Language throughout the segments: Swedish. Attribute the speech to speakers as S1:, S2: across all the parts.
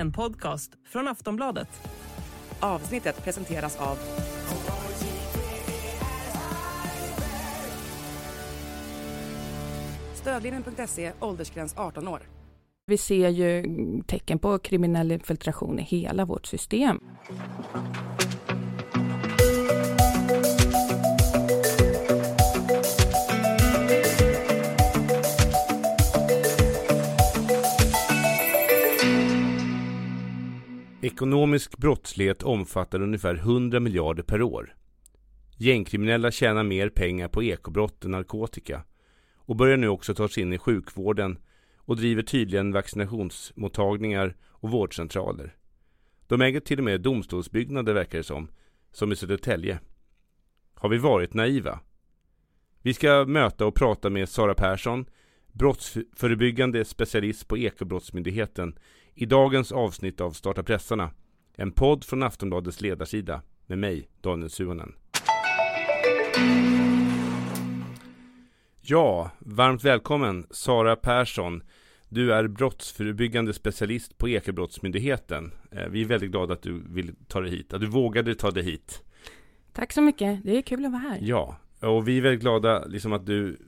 S1: en podcast från Aftonbladet.
S2: Avsnittet presenteras av... Stödlinjen.se, åldersgräns 18 år.
S3: Vi ser ju tecken på kriminell infiltration i hela vårt system.
S4: Ekonomisk brottslighet omfattar ungefär 100 miljarder per år. Gängkriminella tjänar mer pengar på ekobrott än narkotika och börjar nu också ta sig in i sjukvården och driver tydligen vaccinationsmottagningar och vårdcentraler. De äger till och med domstolsbyggnader verkar det som, som i Södertälje. Har vi varit naiva? Vi ska möta och prata med Sara Persson, brottsförebyggande specialist på Ekobrottsmyndigheten i dagens avsnitt av Starta pressarna. En podd från Aftonbladets ledarsida med mig, Daniel Suhonen. Ja, varmt välkommen Sara Persson. Du är brottsförebyggande specialist på Ekobrottsmyndigheten. Eh, vi är väldigt glada att du vill ta dig hit, att du vågade ta dig hit.
S3: Tack så mycket, det är kul att vara här.
S4: Ja, och vi är väldigt glada liksom att du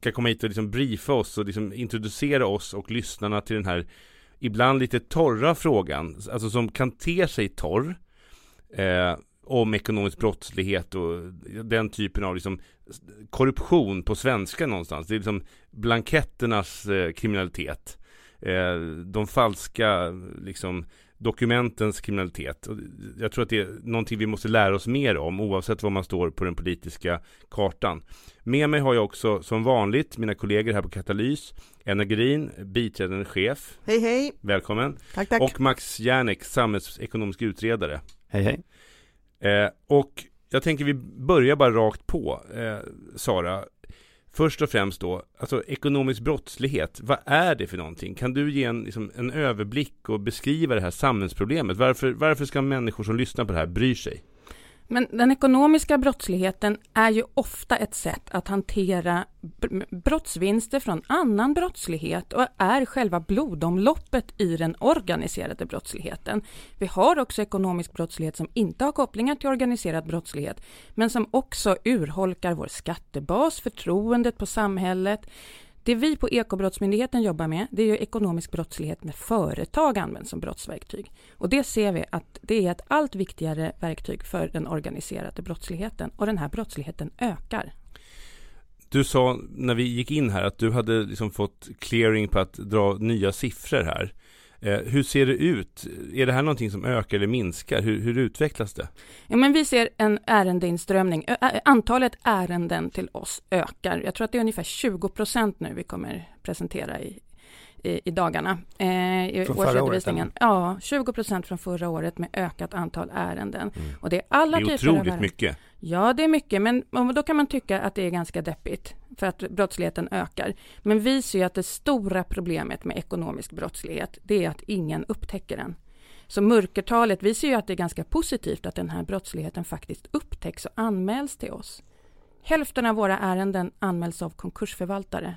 S4: ska komma hit och liksom briefa oss och liksom introducera oss och lyssnarna till den här ibland lite torra frågan, alltså som kan te sig torr eh, om ekonomisk brottslighet och den typen av liksom korruption på svenska någonstans. Det är liksom blanketternas eh, kriminalitet. Eh, de falska liksom dokumentens kriminalitet. Jag tror att det är någonting vi måste lära oss mer om oavsett var man står på den politiska kartan. Med mig har jag också som vanligt mina kollegor här på Katalys. Enna Green, biträdande chef.
S5: Hej hej!
S4: Välkommen!
S5: Tack tack!
S4: Och Max Järnek, samhällsekonomisk utredare.
S6: Hej hej!
S4: Eh, och jag tänker vi börjar bara rakt på. Eh, Sara, Först och främst då, alltså ekonomisk brottslighet, vad är det för någonting? Kan du ge en, liksom, en överblick och beskriva det här samhällsproblemet? Varför, varför ska människor som lyssnar på det här bry sig?
S3: Men den ekonomiska brottsligheten är ju ofta ett sätt att hantera brottsvinster från annan brottslighet och är själva blodomloppet i den organiserade brottsligheten. Vi har också ekonomisk brottslighet som inte har kopplingar till organiserad brottslighet, men som också urholkar vår skattebas, förtroendet på samhället, det vi på Ekobrottsmyndigheten jobbar med, det är ju ekonomisk brottslighet när företag används som brottsverktyg. Och det ser vi att det är ett allt viktigare verktyg för den organiserade brottsligheten. Och den här brottsligheten ökar.
S4: Du sa när vi gick in här att du hade liksom fått clearing på att dra nya siffror här. Eh, hur ser det ut? Är det här någonting som ökar eller minskar? Hur, hur utvecklas det?
S3: Ja, men vi ser en ärendeinströmning. Antalet ärenden till oss ökar. Jag tror att det är ungefär 20 procent nu vi kommer presentera i, i, i dagarna.
S6: Eh, i från årsredovisningen.
S3: Året, ja, 20 procent från förra året med ökat antal ärenden. Mm. Och det är alla
S4: det är otroligt mycket.
S3: Ja, det är mycket, men då kan man tycka att det är ganska deppigt för att brottsligheten ökar. Men vi ser att det stora problemet med ekonomisk brottslighet, det är att ingen upptäcker den. Så mörkertalet, vi ser ju att det är ganska positivt att den här brottsligheten faktiskt upptäcks och anmäls till oss. Hälften av våra ärenden anmäls av konkursförvaltare.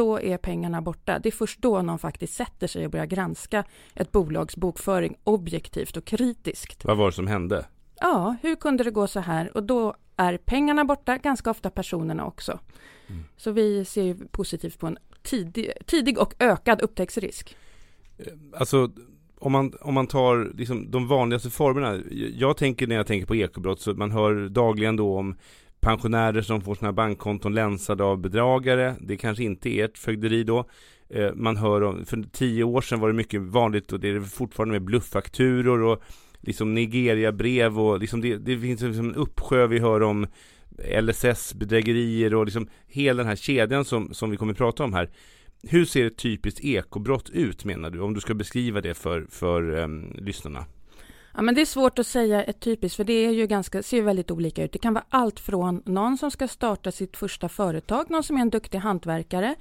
S3: Då är pengarna borta. Det är först då någon faktiskt sätter sig och börjar granska ett bolags bokföring objektivt och kritiskt.
S4: Vad var det som hände?
S3: Ja, hur kunde det gå så här? Och då är pengarna borta, ganska ofta personerna också. Mm. Så vi ser positivt på en tidig, tidig och ökad upptäcktsrisk.
S4: Eh, alltså, om man, om man tar liksom de vanligaste formerna. Jag tänker när jag tänker på ekobrott så man hör dagligen då om pensionärer som får sina bankkonton länsade av bedragare. Det kanske inte är ert fögderi då. Eh, man hör om, för tio år sedan var det mycket vanligt och det är fortfarande med blufffakturor och liksom Nigeria-brev och liksom det, det finns liksom en uppsjö vi hör om LSS-bedrägerier och liksom hela den här kedjan som, som vi kommer att prata om här. Hur ser ett typiskt ekobrott ut menar du? Om du ska beskriva det för, för um, lyssnarna.
S3: Ja, men det är svårt att säga ett typiskt, för det är ju ganska, ser väldigt olika ut. Det kan vara allt från någon som ska starta sitt första företag, någon som är en duktig hantverkare,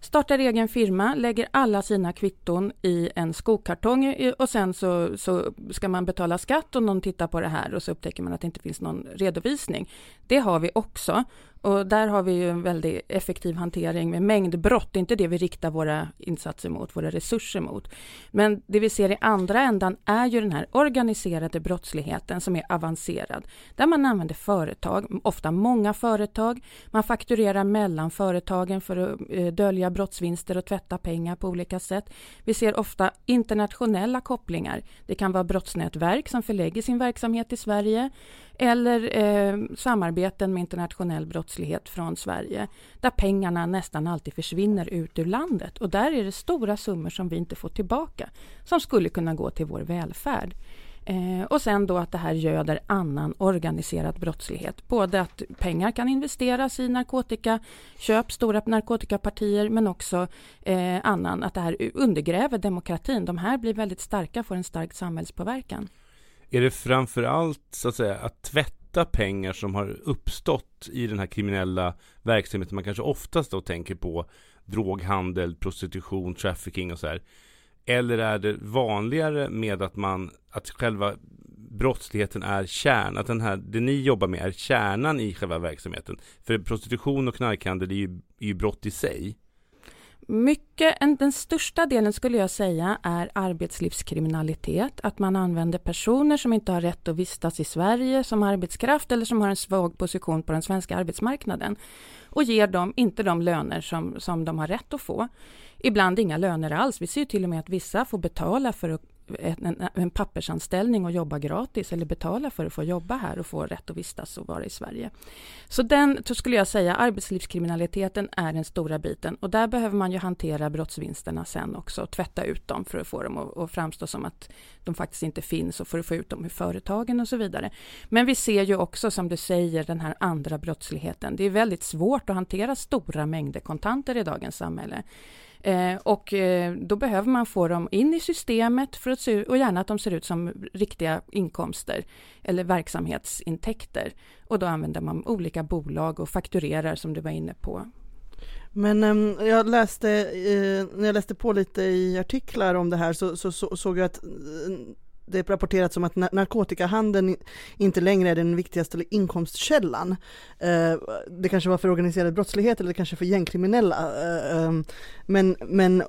S3: startar egen firma, lägger alla sina kvitton i en skokartong och sen så, så ska man betala skatt och någon tittar på det här och så upptäcker man att det inte finns någon redovisning. Det har vi också. Och där har vi ju en väldigt effektiv hantering med mängdbrott. Det är inte det vi riktar våra insatser mot, våra resurser mot. Men det vi ser i andra ändan är ju den här organiserade brottsligheten som är avancerad. Där man använder företag, ofta många företag. Man fakturerar mellan företagen för att eh, dölja brottsvinster och tvätta pengar på olika sätt. Vi ser ofta internationella kopplingar. Det kan vara brottsnätverk som förlägger sin verksamhet i Sverige eller eh, samarbeten med internationell brottslighet från Sverige där pengarna nästan alltid försvinner ut ur landet. Och där är det stora summor som vi inte får tillbaka som skulle kunna gå till vår välfärd. Eh, och sen då att det här göder annan organiserad brottslighet. Både att pengar kan investeras i narkotikaköp, stora narkotikapartier, men också eh, annan, att det här undergräver demokratin. De här blir väldigt starka, får en stark samhällspåverkan.
S4: Är det framför allt så att säga att tvätta pengar som har uppstått i den här kriminella verksamheten man kanske oftast då tänker på droghandel, prostitution, trafficking och så här. Eller är det vanligare med att man, att själva brottsligheten är kärnan? att den här, det ni jobbar med är kärnan i själva verksamheten? För prostitution och knarkhandel är ju, är ju brott i sig.
S3: Mycket, en, den största delen skulle jag säga är arbetslivskriminalitet. Att man använder personer som inte har rätt att vistas i Sverige som arbetskraft eller som har en svag position på den svenska arbetsmarknaden och ger dem inte de löner som, som de har rätt att få. Ibland inga löner alls. Vi ser till och med att vissa får betala för att en, en pappersanställning och jobba gratis eller betala för att få jobba här och få rätt att vistas och vara i Sverige. Så den, så skulle jag säga, arbetslivskriminaliteten är den stora biten och där behöver man ju hantera brottsvinsterna sen också, tvätta ut dem för att få dem att, att framstå som att de faktiskt inte finns och för att få ut dem ur företagen och så vidare. Men vi ser ju också, som du säger, den här andra brottsligheten. Det är väldigt svårt att hantera stora mängder kontanter i dagens samhälle. Eh, och eh, då behöver man få dem in i systemet för att se, och gärna att de ser ut som riktiga inkomster eller verksamhetsintäkter. Och då använder man olika bolag och fakturerar som du var inne på.
S5: Men um, jag läste, eh, när jag läste på lite i artiklar om det här så, så, så såg jag att eh, det rapporterats om att narkotikahandeln inte längre är den viktigaste inkomstkällan. Eh, det kanske var för organiserad brottslighet eller kanske för gängkriminella. Eh, eh, men, men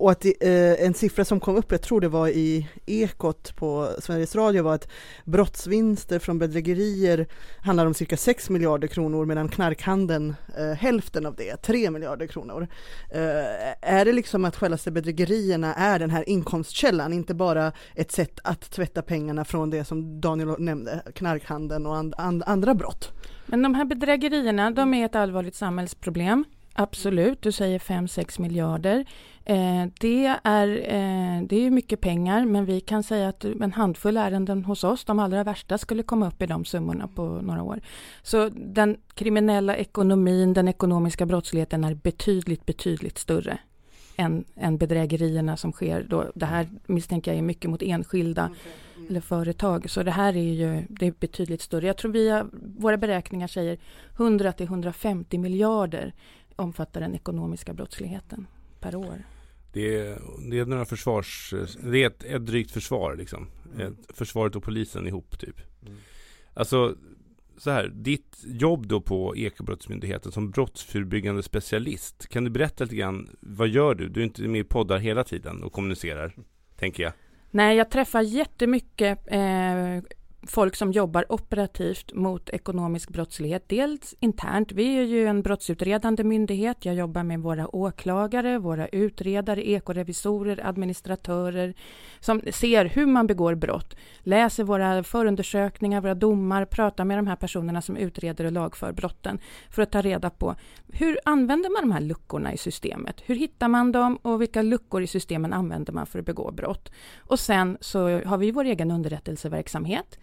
S5: och att eh, en siffra som kom upp, jag tror det var i Ekot på Sveriges Radio, var att brottsvinster från bedrägerier handlar om cirka 6 miljarder kronor medan knarkhandeln eh, hälften av det, 3 miljarder kronor. Eh, är det liksom att självaste bedrägerierna är den här inkomstkällan, inte bara ett sätt att tvätta pengarna från det som Daniel nämnde, knarkhandeln och and, and, andra brott?
S3: Men de här bedrägerierna, de är ett allvarligt samhällsproblem. Absolut, du säger 5-6 miljarder. Eh, det, är, eh, det är mycket pengar, men vi kan säga att en handfull ärenden hos oss, de allra värsta, skulle komma upp i de summorna på några år. Så den kriminella ekonomin, den ekonomiska brottsligheten är betydligt, betydligt större än, än bedrägerierna som sker. Då. Det här misstänker jag är mycket mot enskilda okay. eller företag. Så det här är ju det är betydligt större. Jag tror vi våra beräkningar säger 100 till 150 miljarder omfattar den ekonomiska brottsligheten per år.
S4: Det är, det är några försvars... Det är ett, ett drygt försvar liksom. Mm. Försvaret och polisen ihop typ. Mm. Alltså, så här, ditt jobb då på Ekobrottsmyndigheten som brottsförebyggande specialist. Kan du berätta lite grann, vad gör du? Du är inte med i poddar hela tiden och kommunicerar, tänker jag.
S3: Nej, jag träffar jättemycket eh, folk som jobbar operativt mot ekonomisk brottslighet. Dels internt, vi är ju en brottsutredande myndighet. Jag jobbar med våra åklagare, våra utredare, ekorevisorer, administratörer som ser hur man begår brott, läser våra förundersökningar, våra domar, pratar med de här personerna som utreder och lagför brotten för att ta reda på hur använder man de här luckorna i systemet? Hur hittar man dem och vilka luckor i systemen använder man för att begå brott? Och sen så har vi vår egen underrättelseverksamhet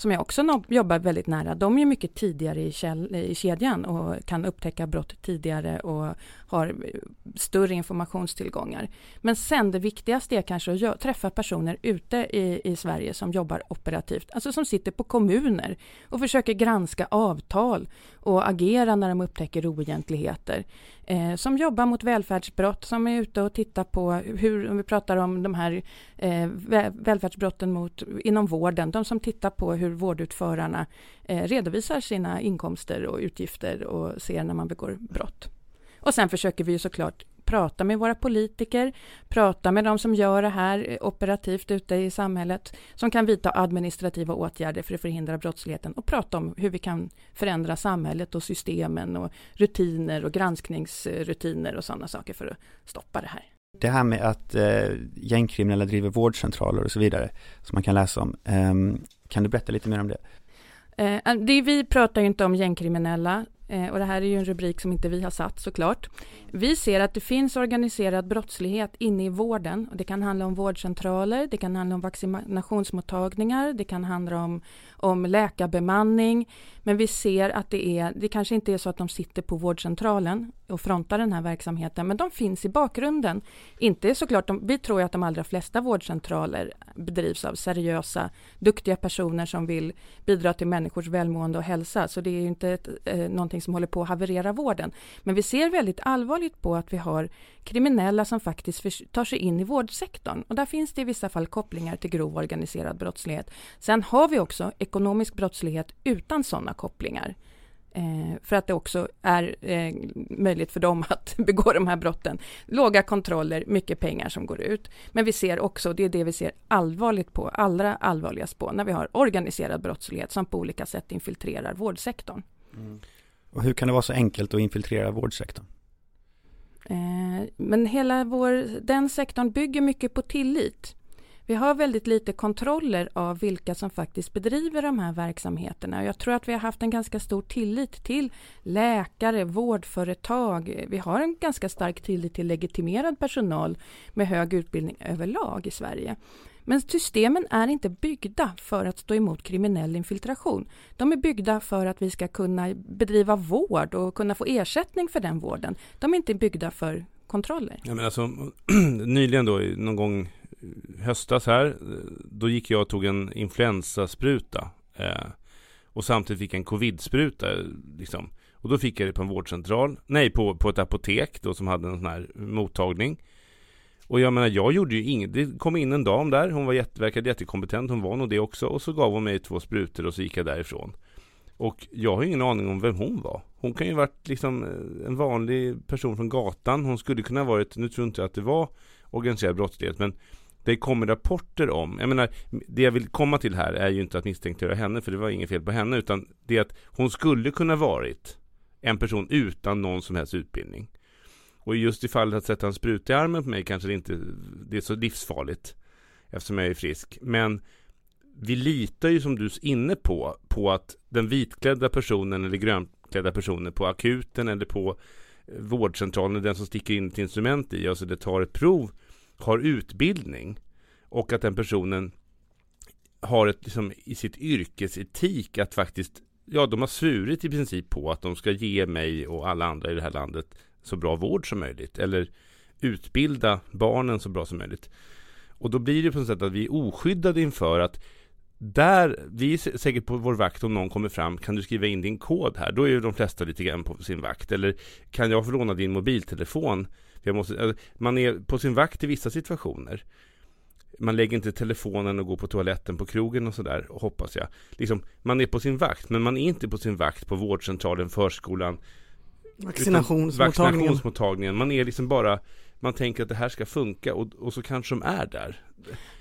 S3: som jag också jobbar väldigt nära, de är mycket tidigare i, käll, i kedjan och kan upptäcka brott tidigare och har eh, större informationstillgångar. Men sen det viktigaste är kanske att träffa personer ute i, i Sverige som jobbar operativt, alltså som sitter på kommuner och försöker granska avtal och agera när de upptäcker oegentligheter eh, som jobbar mot välfärdsbrott, som är ute och tittar på hur, om vi pratar om de här eh, välfärdsbrotten mot, inom vården, de som tittar på hur hur vårdutförarna eh, redovisar sina inkomster och utgifter och ser när man begår brott. Och sen försöker vi ju såklart prata med våra politiker, prata med de som gör det här eh, operativt ute i samhället, som kan vidta administrativa åtgärder för att förhindra brottsligheten och prata om hur vi kan förändra samhället och systemen och rutiner och granskningsrutiner och sådana saker för att stoppa det här.
S7: Det här med att eh, gängkriminella driver vårdcentraler och så vidare, som man kan läsa om. Ehm, kan du berätta lite mer om det?
S3: Eh, det, vi pratar ju inte om gängkriminella Eh, och det här är ju en rubrik som inte vi har satt såklart. Vi ser att det finns organiserad brottslighet inne i vården. Och det kan handla om vårdcentraler, det kan handla om vaccinationsmottagningar, det kan handla om, om läkarbemanning. Men vi ser att det är, det kanske inte är så att de sitter på vårdcentralen och frontar den här verksamheten, men de finns i bakgrunden. Inte såklart, de, vi tror att de allra flesta vårdcentraler bedrivs av seriösa, duktiga personer som vill bidra till människors välmående och hälsa, så det är inte ett, eh, någonting som håller på att haverera vården. Men vi ser väldigt allvarligt på att vi har kriminella som faktiskt tar sig in i vårdsektorn. Och där finns det i vissa fall kopplingar till grov organiserad brottslighet. Sen har vi också ekonomisk brottslighet utan sådana kopplingar. Eh, för att det också är eh, möjligt för dem att begå de här brotten. Låga kontroller, mycket pengar som går ut. Men vi ser också, det är det vi ser allvarligt på, allra allvarligast på, när vi har organiserad brottslighet som på olika sätt infiltrerar vårdsektorn.
S7: Mm. Och hur kan det vara så enkelt att infiltrera vårdsektorn?
S3: Eh, men hela vår, den sektorn bygger mycket på tillit. Vi har väldigt lite kontroller av vilka som faktiskt bedriver de här verksamheterna. Jag tror att vi har haft en ganska stor tillit till läkare, vårdföretag. Vi har en ganska stark tillit till legitimerad personal med hög utbildning överlag i Sverige. Men systemen är inte byggda för att stå emot kriminell infiltration. De är byggda för att vi ska kunna bedriva vård och kunna få ersättning för den vården. De är inte byggda för kontroller.
S4: Ja, men alltså, nyligen då, någon gång höstas här, då gick jag och tog en influensaspruta. Eh, och samtidigt fick jag en covidspruta. Liksom. Och då fick jag det på en vårdcentral, nej på, på ett apotek då som hade en sån här mottagning. Och jag menar, jag gjorde ju inget. Det kom in en dam där, hon var jätte, verkade jättekompetent, hon var nog det också. Och så gav hon mig två sprutor och så gick jag därifrån. Och jag har ingen aning om vem hon var. Hon kan ju varit liksom en vanlig person från gatan. Hon skulle kunna varit, nu tror inte jag att det var organiserad brottslighet, men det kommer rapporter om, jag menar, det jag vill komma till här är ju inte att misstänkliggöra henne, för det var inget fel på henne, utan det är att hon skulle kunna varit en person utan någon som helst utbildning. Och just i fallet att sätta en spruta i armen på mig kanske det inte det är så livsfarligt eftersom jag är frisk. Men vi litar ju som du är inne på, på att den vitklädda personen eller grönklädda personen på akuten eller på eh, vårdcentralen, den som sticker in ett instrument i, alltså det tar ett prov, har utbildning och att den personen har ett, liksom, i sitt yrkesetik att faktiskt, ja de har svurit i princip på att de ska ge mig och alla andra i det här landet så bra vård som möjligt. Eller utbilda barnen så bra som möjligt. Och då blir det på något sätt att vi är oskyddade inför att där, vi är säkert på vår vakt om någon kommer fram, kan du skriva in din kod här? Då är ju de flesta lite grann på sin vakt. Eller kan jag få låna din mobiltelefon? Jag måste, man är på sin vakt i vissa situationer. Man lägger inte telefonen och går på toaletten på krogen och sådär, hoppas jag. Liksom, man är på sin vakt, men man är inte på sin vakt på vårdcentralen, förskolan,
S5: Vaccinationsmottagningen.
S4: Vaccinationsmottagningen. Man är liksom bara, man tänker att det här ska funka och, och så kanske de är där.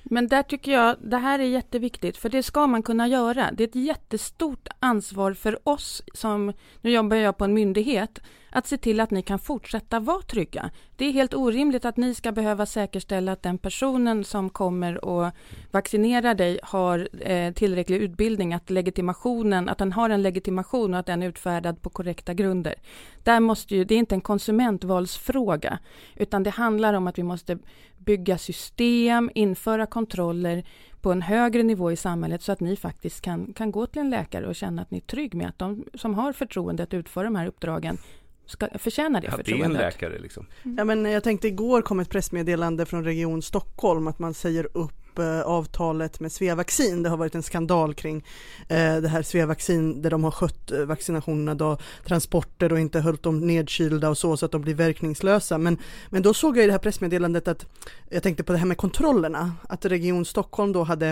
S3: Men där tycker jag, det här är jätteviktigt, för det ska man kunna göra. Det är ett jättestort ansvar för oss som, nu jobbar jag på en myndighet, att se till att ni kan fortsätta vara trygga. Det är helt orimligt att ni ska behöva säkerställa att den personen som kommer och vaccinerar dig har eh, tillräcklig utbildning, att legitimationen, att den har en legitimation och att den är utfärdad på korrekta grunder. Där måste ju, det är inte en konsumentvalsfråga, utan det handlar om att vi måste bygga system, införa kontroller på en högre nivå i samhället så att ni faktiskt kan, kan gå till en läkare och känna att ni är trygg med att de som har förtroendet att utföra de här uppdragen ska, förtjänar det ja, förtroendet.
S4: det är en läkare liksom.
S5: Mm. Ja men jag tänkte igår kom ett pressmeddelande från Region Stockholm att man säger upp Eh, avtalet med Sveavaccin. Det har varit en skandal kring eh, det här Sveavaccin där de har skött eh, vaccinationerna då, transporter och inte hållit dem nedkylda och så så att de blir verkningslösa. Men, men då såg jag i det här pressmeddelandet att jag tänkte på det här med kontrollerna, att Region Stockholm då hade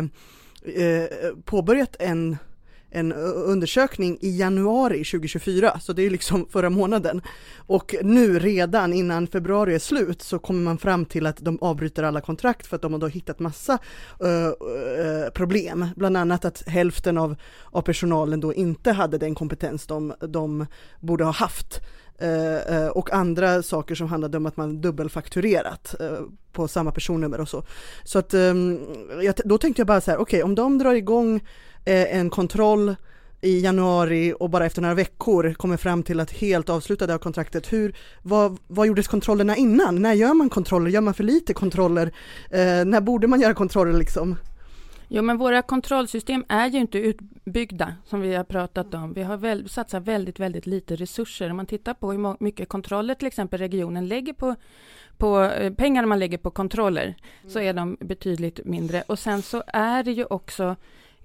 S5: eh, påbörjat en en undersökning i januari 2024, så det är liksom förra månaden. Och nu redan innan februari är slut så kommer man fram till att de avbryter alla kontrakt för att de har då hittat massa uh, problem, bland annat att hälften av, av personalen då inte hade den kompetens de, de borde ha haft. Uh, och andra saker som handlade om att man dubbelfakturerat uh, på samma personnummer och så. Så att um, jag, då tänkte jag bara så här, okej okay, om de drar igång en kontroll i januari och bara efter några veckor kommer fram till att helt avsluta det här kontraktet. Hur, vad, vad gjordes kontrollerna innan? När gör man kontroller? Gör man för lite kontroller? Eh, när borde man göra kontroller liksom?
S3: Jo, men våra kontrollsystem är ju inte utbyggda som vi har pratat om. Vi har väl, satsat väldigt, väldigt lite resurser. Om man tittar på hur mycket kontroller till exempel regionen lägger på, på eh, pengar man lägger på kontroller, mm. så är de betydligt mindre. Och sen så är det ju också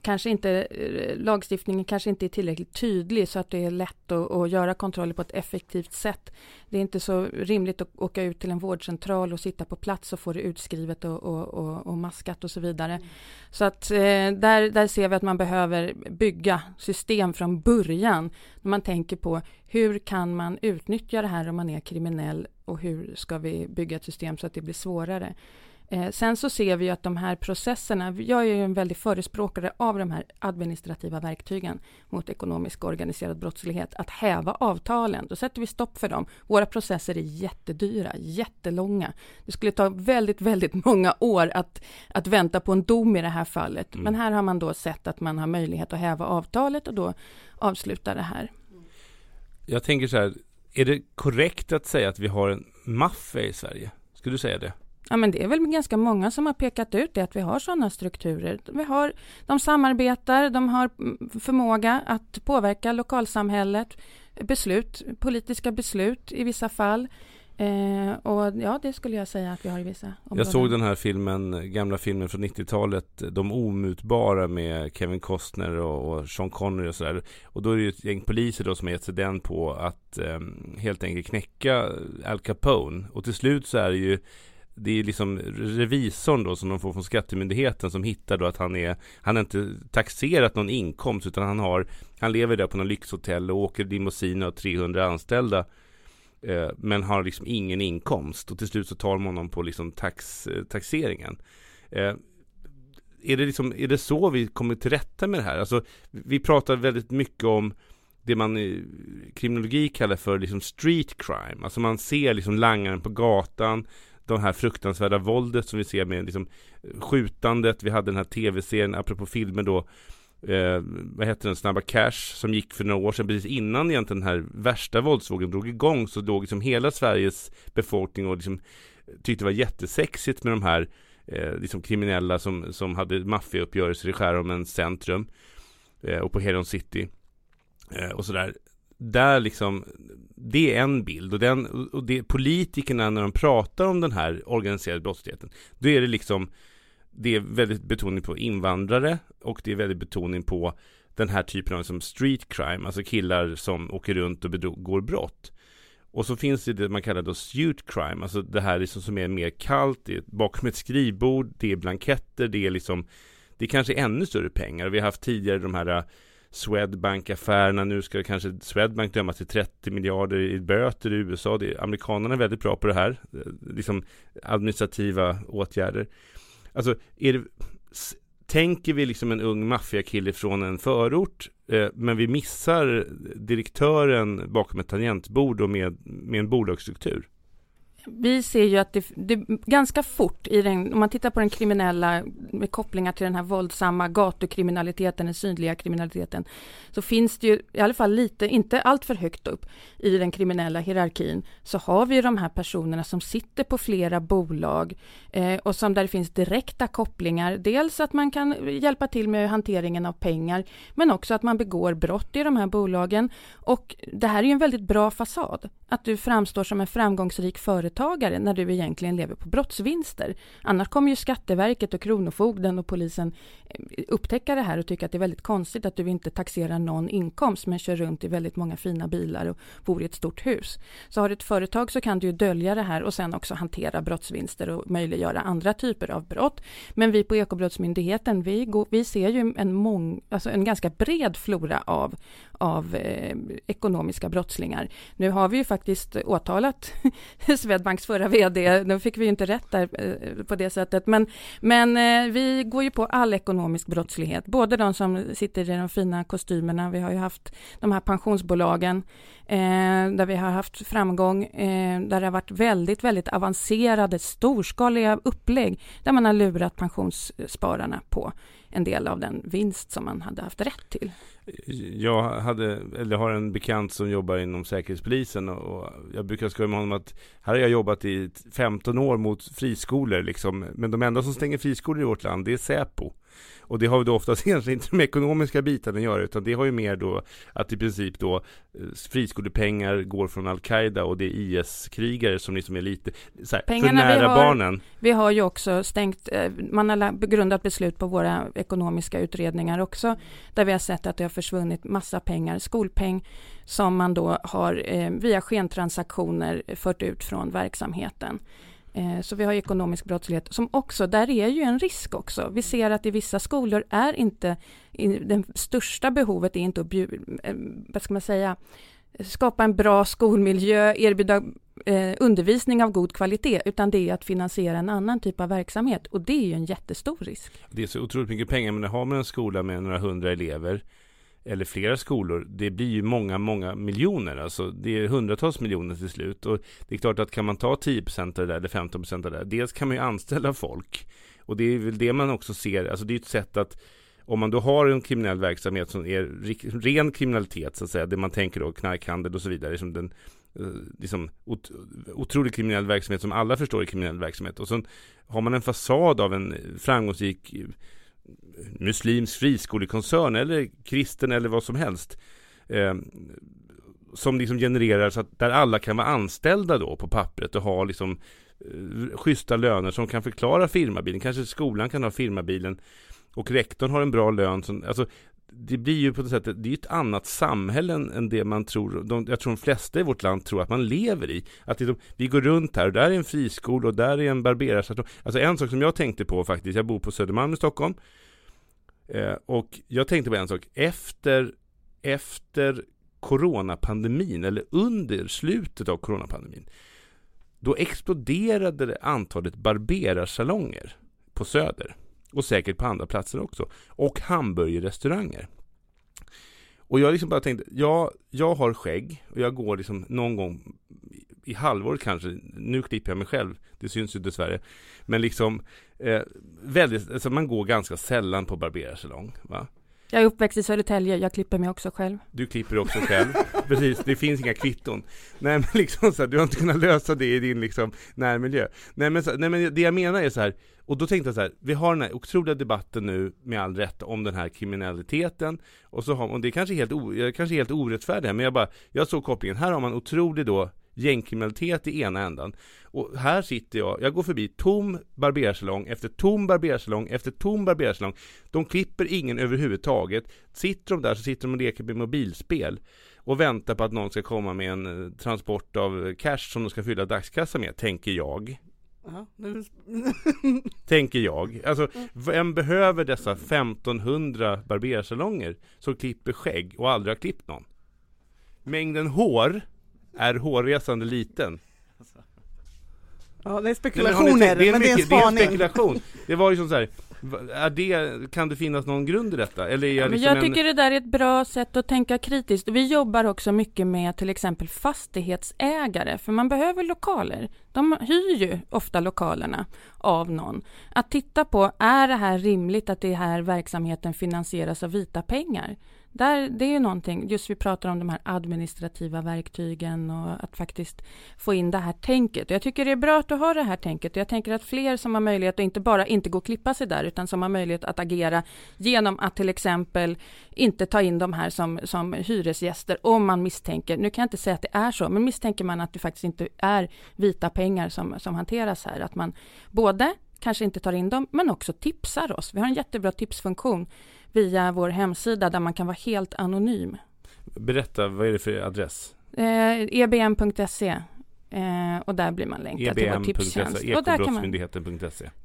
S3: kanske inte, eh, lagstiftningen kanske inte är tillräckligt tydlig så att det är lätt att, att, göra kontroller på ett effektivt sätt. Det är inte så rimligt att åka ut till en vårdcentral och sitta på plats och få det utskrivet och, och, och, och maskat och så vidare. Mm. Så att eh, där, där ser vi att man behöver bygga system från början. När man tänker på hur kan man utnyttja det här om man är kriminell och hur ska vi bygga ett system så att det blir svårare. Eh, sen så ser vi att de här processerna, jag är ju en väldig förespråkare av de här administrativa verktygen mot ekonomisk och organiserad brottslighet, att häva avtalen. Då sätter vi stopp för dem. Våra processer är jättedyra, jättelånga. Det skulle ta väldigt, väldigt många år att, att vänta på en dom i det här fallet. Mm. Men här har man då sett att man har möjlighet att häva avtalet och då avsluta det här.
S4: Jag tänker så här, är det korrekt att säga att vi har en maffia i Sverige? Skulle du säga det?
S3: Ja, men det är väl ganska många som har pekat ut det, att vi har sådana strukturer. Vi har, de samarbetar, de har mm, förmåga att påverka lokalsamhället, beslut, politiska beslut i vissa fall. Eh, och ja, det skulle jag säga att vi har i vissa
S4: områden. Jag såg den här filmen, gamla filmen från 90-talet, De omutbara med Kevin Costner och, och Sean Connery och sådär. Och då är det ju ett gäng poliser då som har gett sig den på att eh, helt enkelt knäcka Al Capone. Och till slut så är det ju det är liksom revisorn då som de får från Skattemyndigheten som hittar då att han är Han har inte taxerat någon inkomst utan han har Han lever där på någon lyxhotell och åker limousin och har 300 anställda eh, Men har liksom ingen inkomst och till slut så tar de honom på liksom tax, eh, taxeringen eh, är det, liksom, är det så vi kommer till rätta med det här? Alltså, vi pratar väldigt mycket om det man i kriminologi kallar för liksom street crime. Alltså man ser liksom langaren på gatan det här fruktansvärda våldet som vi ser med liksom, eh, skjutandet. Vi hade den här tv-serien, apropå filmer då, eh, vad heter den, Snabba Cash, som gick för några år sedan, precis innan egentligen den här värsta våldsvågen drog igång, så låg liksom hela Sveriges befolkning och liksom eh, tyckte det var jättesexigt med de här eh, liksom kriminella som, som hade maffiauppgörelser i Skärholmens centrum eh, och på Heron City eh, och sådär där liksom, det är en bild och, den, och det, politikerna när de pratar om den här organiserade brottsligheten, då är det liksom, det är väldigt betoning på invandrare och det är väldigt betoning på den här typen av som street crime, alltså killar som åker runt och begår brott. Och så finns det det man kallar då suit crime, alltså det här liksom som är mer kallt, det är bakom ett skrivbord, det är blanketter, det är liksom, det är kanske ännu större pengar. Vi har haft tidigare de här Swedbank-affärerna. Nu ska kanske Swedbank dömas till 30 miljarder i böter i USA. Det, amerikanerna är väldigt bra på det här. Eh, liksom administrativa åtgärder. Alltså, är det, tänker vi liksom en ung maffiakille från en förort eh, men vi missar direktören bakom ett tangentbord och med, med en bolagsstruktur
S3: vi ser ju att det, det ganska fort, i den, om man tittar på den kriminella med kopplingar till den här våldsamma gatukriminaliteten, den synliga kriminaliteten, så finns det ju i alla fall lite, inte allt för högt upp i den kriminella hierarkin, så har vi ju de här personerna som sitter på flera bolag eh, och som där det finns direkta kopplingar. Dels att man kan hjälpa till med hanteringen av pengar, men också att man begår brott i de här bolagen. Och det här är ju en väldigt bra fasad, att du framstår som en framgångsrik företagare företagare när du egentligen lever på brottsvinster. Annars kommer ju Skatteverket och Kronofogden och polisen eh, upptäcka det här och tycka att det är väldigt konstigt att du inte taxerar någon inkomst men kör runt i väldigt många fina bilar och bor i ett stort hus. Så har du ett företag så kan du ju dölja det här och sen också hantera brottsvinster och möjliggöra andra typer av brott. Men vi på Ekobrottsmyndigheten, vi, går, vi ser ju en, mång, alltså en ganska bred flora av, av eh, ekonomiska brottslingar. Nu har vi ju faktiskt åtalat Swedbanks förra VD, nu fick vi ju inte rätt där eh, på det sättet, men, men eh, vi går ju på all ekonomisk brottslighet, både de som sitter i de fina kostymerna, vi har ju haft de här pensionsbolagen, eh, där vi har haft framgång, eh, där det har varit väldigt, väldigt avancerade, storskaliga upplägg, där man har lurat pensionsspararna på en del av den vinst som man hade haft rätt till.
S4: Jag hade, eller har en bekant som jobbar inom Säkerhetspolisen och jag brukar skoja med honom att här har jag jobbat i 15 år mot friskolor liksom, men de enda som stänger friskolor i vårt land det är Säpo. Och det har ju då oftast egentligen inte med ekonomiska bitar att göra utan det har ju mer då att i princip då eh, friskolepengar går från Al-Qaida och det är IS-krigare som liksom är lite så här, Pengarna för nära vi har, barnen.
S3: Vi har ju också stängt, eh, man har grundat beslut på våra ekonomiska utredningar också där vi har sett att det har försvunnit massa pengar, skolpeng som man då har eh, via skentransaktioner fört ut från verksamheten. Eh, så vi har ekonomisk brottslighet som också, där är ju en risk också. Vi ser att i vissa skolor är inte, det största behovet är inte att bjud, eh, vad ska man säga, skapa en bra skolmiljö, erbjuda eh, undervisning av god kvalitet, utan det är att finansiera en annan typ av verksamhet och det är ju en jättestor risk.
S4: Det är så otroligt mycket pengar, men har man en skola med några hundra elever eller flera skolor, det blir ju många, många miljoner. Alltså det är hundratals miljoner till slut. Och det är klart att kan man ta 10% av det där eller 15% av det där, dels kan man ju anställa folk. Och det är väl det man också ser, alltså det är ett sätt att om man då har en kriminell verksamhet som är ren kriminalitet så att säga, det man tänker då knarkhandel och så vidare, som den eh, liksom ot otroligt kriminell verksamhet som alla förstår är kriminell verksamhet. Och sen har man en fasad av en framgångsrik muslimsk friskolekoncern eller kristen eller vad som helst. Eh, som liksom genererar så att där alla kan vara anställda då på pappret och ha liksom eh, schyssta löner som kan förklara firmabilen. Kanske skolan kan ha firmabilen och rektorn har en bra lön. Som, alltså, det blir ju på något sätt det är ett annat samhälle än, det man tror, de, jag tror de flesta i vårt land tror att man lever i. Att liksom, vi går runt här och där är en friskola och där är en barberarstation. Alltså en sak som jag tänkte på faktiskt, jag bor på Södermalm i Stockholm. Eh, och jag tänkte på en sak, efter, efter coronapandemin, eller under slutet av coronapandemin, då exploderade det antalet barberarsalonger på Söder. Och säkert på andra platser också. Och hamburgerrestauranger. Och jag liksom bara tänkte, ja, jag har skägg och jag går liksom någon gång i halvåret kanske, nu klipper jag mig själv, det syns ju dessvärre. Men liksom, eh, väldigt, alltså man går ganska sällan på barberarsalong, va?
S3: Jag är uppväxt i Södertälje, jag klipper mig också själv.
S4: Du klipper också själv, precis, det finns inga kvitton. Nej men liksom så här, du har inte kunnat lösa det i din liksom närmiljö. Nej men, så, nej men det jag menar är så här, och då tänkte jag så här, vi har den här otroliga debatten nu med all rätt om den här kriminaliteten och så har och det är kanske helt, o, kanske helt orättfärdigt men jag bara, jag såg kopplingen, här har man otrolig då gängkriminalitet i ena ändan. Och här sitter jag, jag går förbi tom barbersalong efter tom barbersalong efter tom barbersalong. De klipper ingen överhuvudtaget. Sitter de där så sitter de och leker med mobilspel och väntar på att någon ska komma med en eh, transport av cash som de ska fylla dagskassa med, tänker jag. tänker jag. Alltså, vem behöver dessa 1500 barbersalonger som klipper skägg och aldrig har klippt någon? Mängden hår är hårresande liten.
S5: Ja, det är spekulationer, Nej, men, det är, men det är en spaning.
S4: Det är en spekulation. Det var ju som så här, är det, kan det finnas någon grund i detta? Eller är jag,
S3: liksom jag tycker en... det där är ett bra sätt att tänka kritiskt. Vi jobbar också mycket med till exempel fastighetsägare, för man behöver lokaler. De hyr ju ofta lokalerna av någon. Att titta på, är det här rimligt att det här verksamheten finansieras av vita pengar? Där, det är ju någonting, just vi pratar om de här administrativa verktygen och att faktiskt få in det här tänket. Jag tycker det är bra att du har det här tänket. Jag tänker att fler som har möjlighet att inte bara inte gå och klippa sig där, utan som har möjlighet att agera genom att till exempel inte ta in de här som, som hyresgäster om man misstänker, nu kan jag inte säga att det är så, men misstänker man att det faktiskt inte är vita pengar som, som hanteras här, att man både kanske inte tar in dem, men också tipsar oss. Vi har en jättebra tipsfunktion via vår hemsida där man kan vara helt anonym.
S4: Berätta, vad är det för adress?
S3: Eh, ebm.se eh, och där blir man länkad till vår tipstjänst.
S4: Och där kan man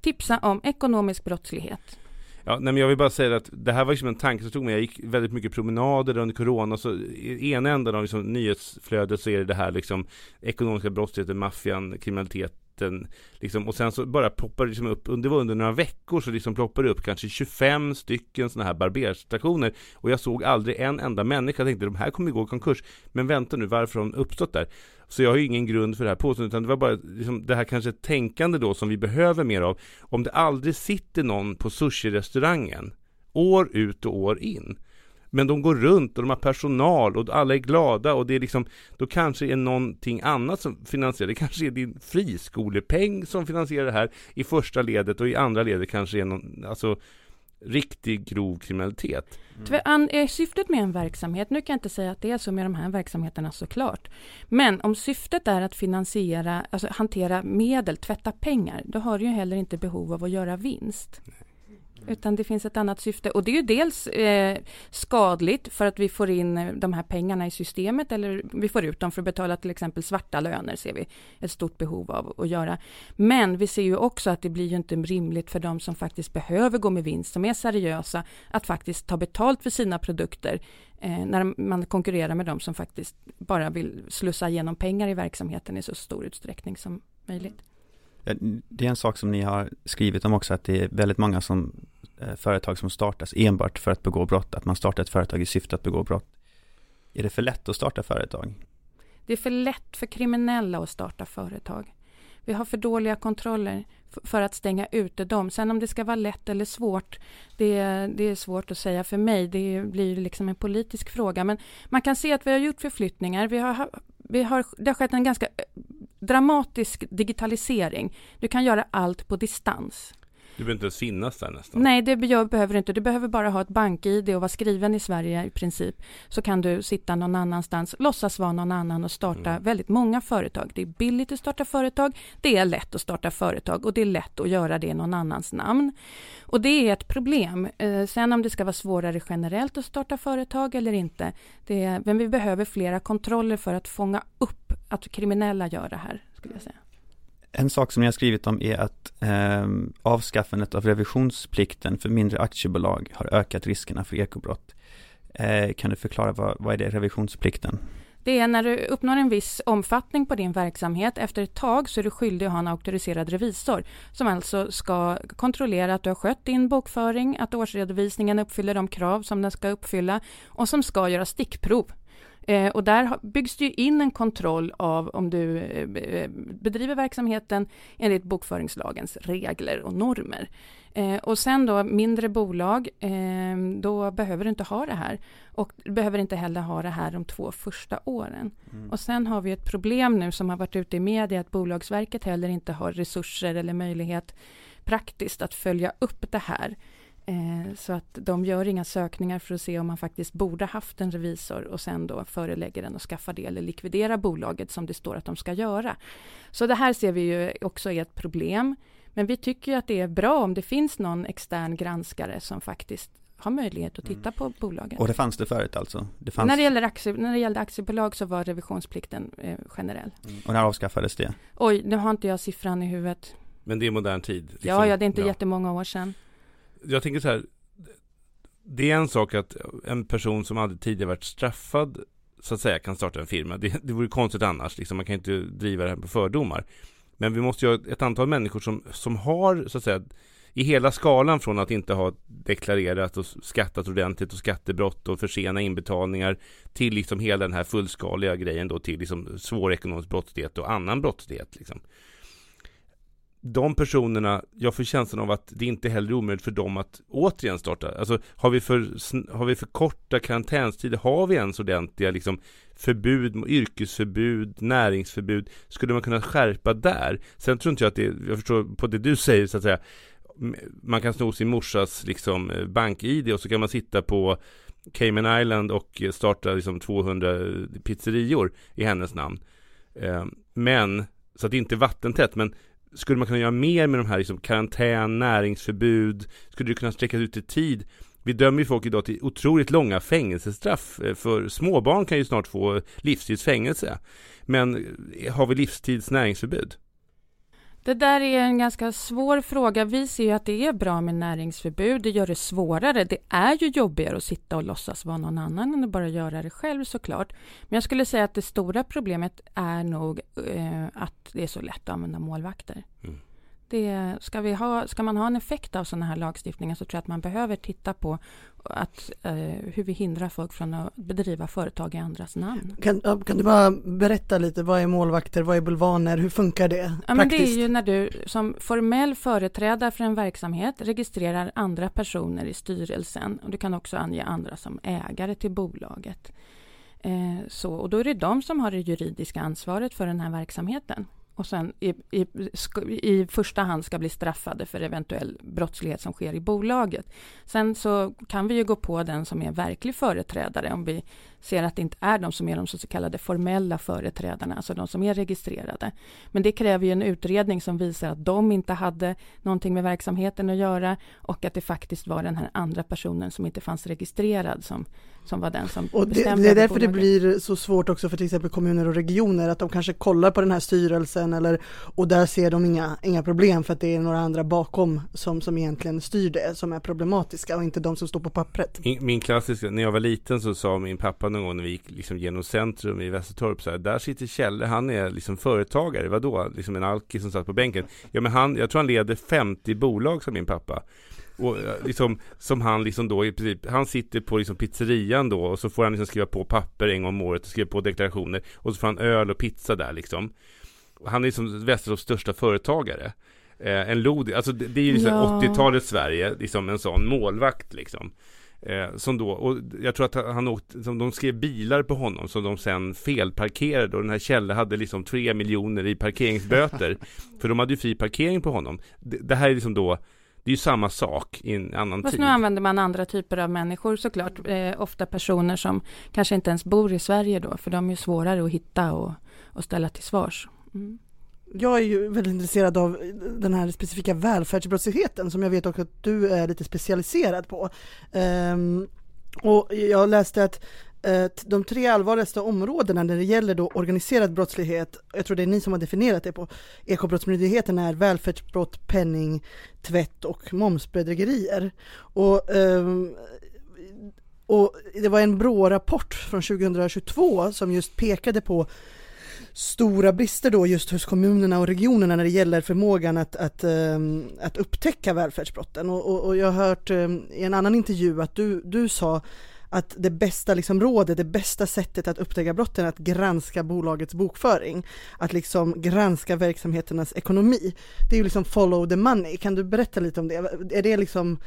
S3: tipsa om ekonomisk brottslighet.
S4: Ja, nej, men jag vill bara säga att det här var liksom en tanke som tog mig. Jag gick väldigt mycket promenader under corona. Så i ena änden av liksom nyhetsflödet så är det det här liksom ekonomiska brottsligheten, maffian, kriminalitet liten liksom, och sen så bara poppar det liksom upp, det var under några veckor så liksom ploppar det upp kanske 25 stycken sådana här barberstationer. Och jag såg aldrig en enda människa, jag tänkte de här kommer gå i konkurs. Men vänta nu, varför har de uppstått där? Så jag har ju ingen grund för det här påståendet utan det var bara liksom det här kanske tänkande då som vi behöver mer av. Om det aldrig sitter någon på sushi-restaurangen år ut och år in men de går runt och de har personal och alla är glada och det är liksom Då kanske är någonting annat som finansierar det kanske är din friskolepeng som finansierar det här i första ledet och i andra ledet kanske är någon Alltså riktig grov kriminalitet.
S3: Mm. Är syftet med en verksamhet, nu kan jag inte säga att det är så med de här verksamheterna såklart, men om syftet är att finansiera, alltså hantera medel, tvätta pengar, då har du ju heller inte behov av att göra vinst. Nej. Mm. Utan det finns ett annat syfte. Och det är ju dels eh, skadligt för att vi får in eh, de här pengarna i systemet eller vi får ut dem för att betala till exempel svarta löner ser vi ett stort behov av att göra. Men vi ser ju också att det blir ju inte rimligt för de som faktiskt behöver gå med vinst, som är seriösa, att faktiskt ta betalt för sina produkter eh, när man konkurrerar med de som faktiskt bara vill slussa igenom pengar i verksamheten i så stor utsträckning som möjligt.
S7: Det är en sak som ni har skrivit om också, att det är väldigt många som, eh, företag som startas enbart för att begå brott, att man startar ett företag i syfte att begå brott. Är det för lätt att starta företag?
S3: Det är för lätt för kriminella att starta företag. Vi har för dåliga kontroller för att stänga ute dem. Sen om det ska vara lätt eller svårt, det, det är svårt att säga för mig. Det blir liksom en politisk fråga. Men man kan se att vi har gjort förflyttningar. Vi har, vi har, det har skett en ganska dramatisk digitalisering. Du kan göra allt på distans.
S4: Du behöver inte ens finnas där nästan.
S3: Nej, det behöver du inte. Du behöver bara ha ett bank-id och vara skriven i Sverige i princip. Så kan du sitta någon annanstans, låtsas vara någon annan och starta mm. väldigt många företag. Det är billigt att starta företag, det är lätt att starta företag och det är lätt att göra det i någon annans namn. Och det är ett problem. Eh, sen om det ska vara svårare generellt att starta företag eller inte, det är, men vi behöver flera kontroller för att fånga upp att kriminella gör det här, skulle jag säga.
S7: En sak som ni har skrivit om är att eh, avskaffandet av revisionsplikten för mindre aktiebolag har ökat riskerna för ekobrott. Eh, kan du förklara vad, vad är det revisionsplikten?
S3: Det är när du uppnår en viss omfattning på din verksamhet. Efter ett tag så är du skyldig att ha en auktoriserad revisor som alltså ska kontrollera att du har skött din bokföring, att årsredovisningen uppfyller de krav som den ska uppfylla och som ska göra stickprov Eh, och där byggs det in en kontroll av om du eh, bedriver verksamheten enligt bokföringslagens regler och normer. Eh, och sen då mindre bolag, eh, då behöver du inte ha det här. Och du behöver inte heller ha det här de två första åren. Mm. Och sen har vi ett problem nu som har varit ute i media, att Bolagsverket heller inte har resurser eller möjlighet praktiskt att följa upp det här. Eh, så att de gör inga sökningar för att se om man faktiskt borde haft en revisor och sen då förelägger den att skaffa det eller likvidera bolaget som det står att de ska göra. Så det här ser vi ju också är ett problem. Men vi tycker att det är bra om det finns någon extern granskare som faktiskt har möjlighet att titta mm. på bolaget.
S7: Och det fanns det förut alltså? Det fanns...
S3: när, det gäller aktie, när det gällde aktiebolag så var revisionsplikten eh, generell.
S7: Mm. Och när avskaffades det?
S3: Oj, nu har inte jag siffran i huvudet.
S4: Men det är modern tid? Liksom.
S3: Ja, ja, det är inte ja. jättemånga år sedan
S4: jag tänker så här. Det är en sak att en person som aldrig tidigare varit straffad så att säga kan starta en firma. Det, det vore konstigt annars. Liksom. Man kan inte driva det här på fördomar. Men vi måste ju ha ett antal människor som, som har så att säga i hela skalan från att inte ha deklarerat och skattat ordentligt och skattebrott och försena inbetalningar till liksom hela den här fullskaliga grejen då till liksom svår ekonomisk brottslighet och annan brottslighet. Liksom de personerna, jag får känslan av att det inte heller är omöjligt för dem att återigen starta. Alltså har vi för, har vi för korta karantänstider? Har vi ens ordentliga liksom förbud, yrkesförbud, näringsförbud? Skulle man kunna skärpa där? Sen tror inte jag att det, jag förstår på det du säger så att säga, man kan sno sin morsas liksom eh, bank-id och så kan man sitta på Cayman Island och starta liksom 200 pizzerior i hennes namn. Eh, men, så att det inte är vattentätt, men skulle man kunna göra mer med de här liksom karantän, näringsförbud? Skulle det kunna sträckas ut i tid? Vi dömer ju folk idag till otroligt långa fängelsestraff. Eh, för småbarn kan ju snart få livstidsfängelse. Men eh, har vi livstids näringsförbud?
S3: Det där är en ganska svår fråga. Vi ser ju att det är bra med näringsförbud. Det gör det svårare. Det är ju jobbigare att sitta och låtsas vara någon annan än att bara göra det själv såklart. Men jag skulle säga att det stora problemet är nog eh, att det är så lätt att använda målvakter. Mm det, ska, vi ha, ska man ha en effekt av sådana här lagstiftningar så tror jag att man behöver titta på att, eh, hur vi hindrar folk från att bedriva företag i andras namn.
S5: Kan, kan du bara berätta lite, vad är målvakter, vad är bulvaner, hur funkar det
S3: ja, men Det är ju när du som formell företrädare för en verksamhet registrerar andra personer i styrelsen. Och du kan också ange andra som ägare till bolaget. Eh, så, och då är det de som har det juridiska ansvaret för den här verksamheten och sen i, i, i första hand ska bli straffade för eventuell brottslighet som sker i bolaget. Sen så kan vi ju gå på den som är verklig företrädare om vi ser att det inte är de som är de så kallade formella företrädarna, alltså de som är registrerade. Men det kräver ju en utredning som visar att de inte hade någonting med verksamheten att göra och att det faktiskt var den här andra personen som inte fanns registrerad som, som var den som
S5: och
S3: bestämde.
S5: Det, det är därför det blir så svårt också för till exempel kommuner och regioner att de kanske kollar på den här styrelsen eller och där ser de inga, inga problem för att det är några andra bakom som, som egentligen styr det som är problematiska och inte de som står på pappret.
S4: Min, min klassiska, när jag var liten så sa min pappa någon gång när vi gick liksom genom centrum i Västertorp så här, där sitter Kjelle, han är liksom företagare, vadå? Liksom en alkis som satt på bänken. Ja men han, jag tror han leder 50 bolag som min pappa. Och liksom, som han liksom då i princip, han sitter på liksom pizzerian då och så får han liksom skriva på papper en gång om året och skriva på deklarationer och så får han öl och pizza där liksom. Han är liksom Västertorps största företagare. Eh, en lod, alltså det, det är ju liksom ja. 80-talets Sverige, liksom en sån målvakt liksom. Eh, som då, och jag tror att han åkte, som de skrev bilar på honom som de sen felparkerade och den här Kjelle hade liksom tre miljoner i parkeringsböter. för de hade ju fri parkering på honom. Det, det här är liksom då det är ju samma sak i en annan
S3: Fast
S4: tid.
S3: nu använder man andra typer av människor såklart. Eh, ofta personer som kanske inte ens bor i Sverige då, för de är ju svårare att hitta och, och ställa till svars. Mm.
S5: Jag är ju väldigt intresserad av den här specifika välfärdsbrottsligheten som jag vet också att du är lite specialiserad på. Um, och jag läste att Eh, de tre allvarligaste områdena när det gäller då organiserad brottslighet, jag tror det är ni som har definierat det på Ekobrottsmyndigheten, är välfärdsbrott, penningtvätt och momsbedrägerier. Och, ehm, och det var en BRÅ-rapport från 2022 som just pekade på stora brister då just hos kommunerna och regionerna när det gäller förmågan att, att, ehm, att upptäcka välfärdsbrotten. Och, och, och jag har hört ehm, i en annan intervju att du, du sa att det bästa liksom rådet, det bästa sättet att upptäcka brotten är att granska bolagets bokföring. Att liksom granska verksamheternas ekonomi. Det är ju liksom follow the money. Kan du berätta lite om det? Är det liksom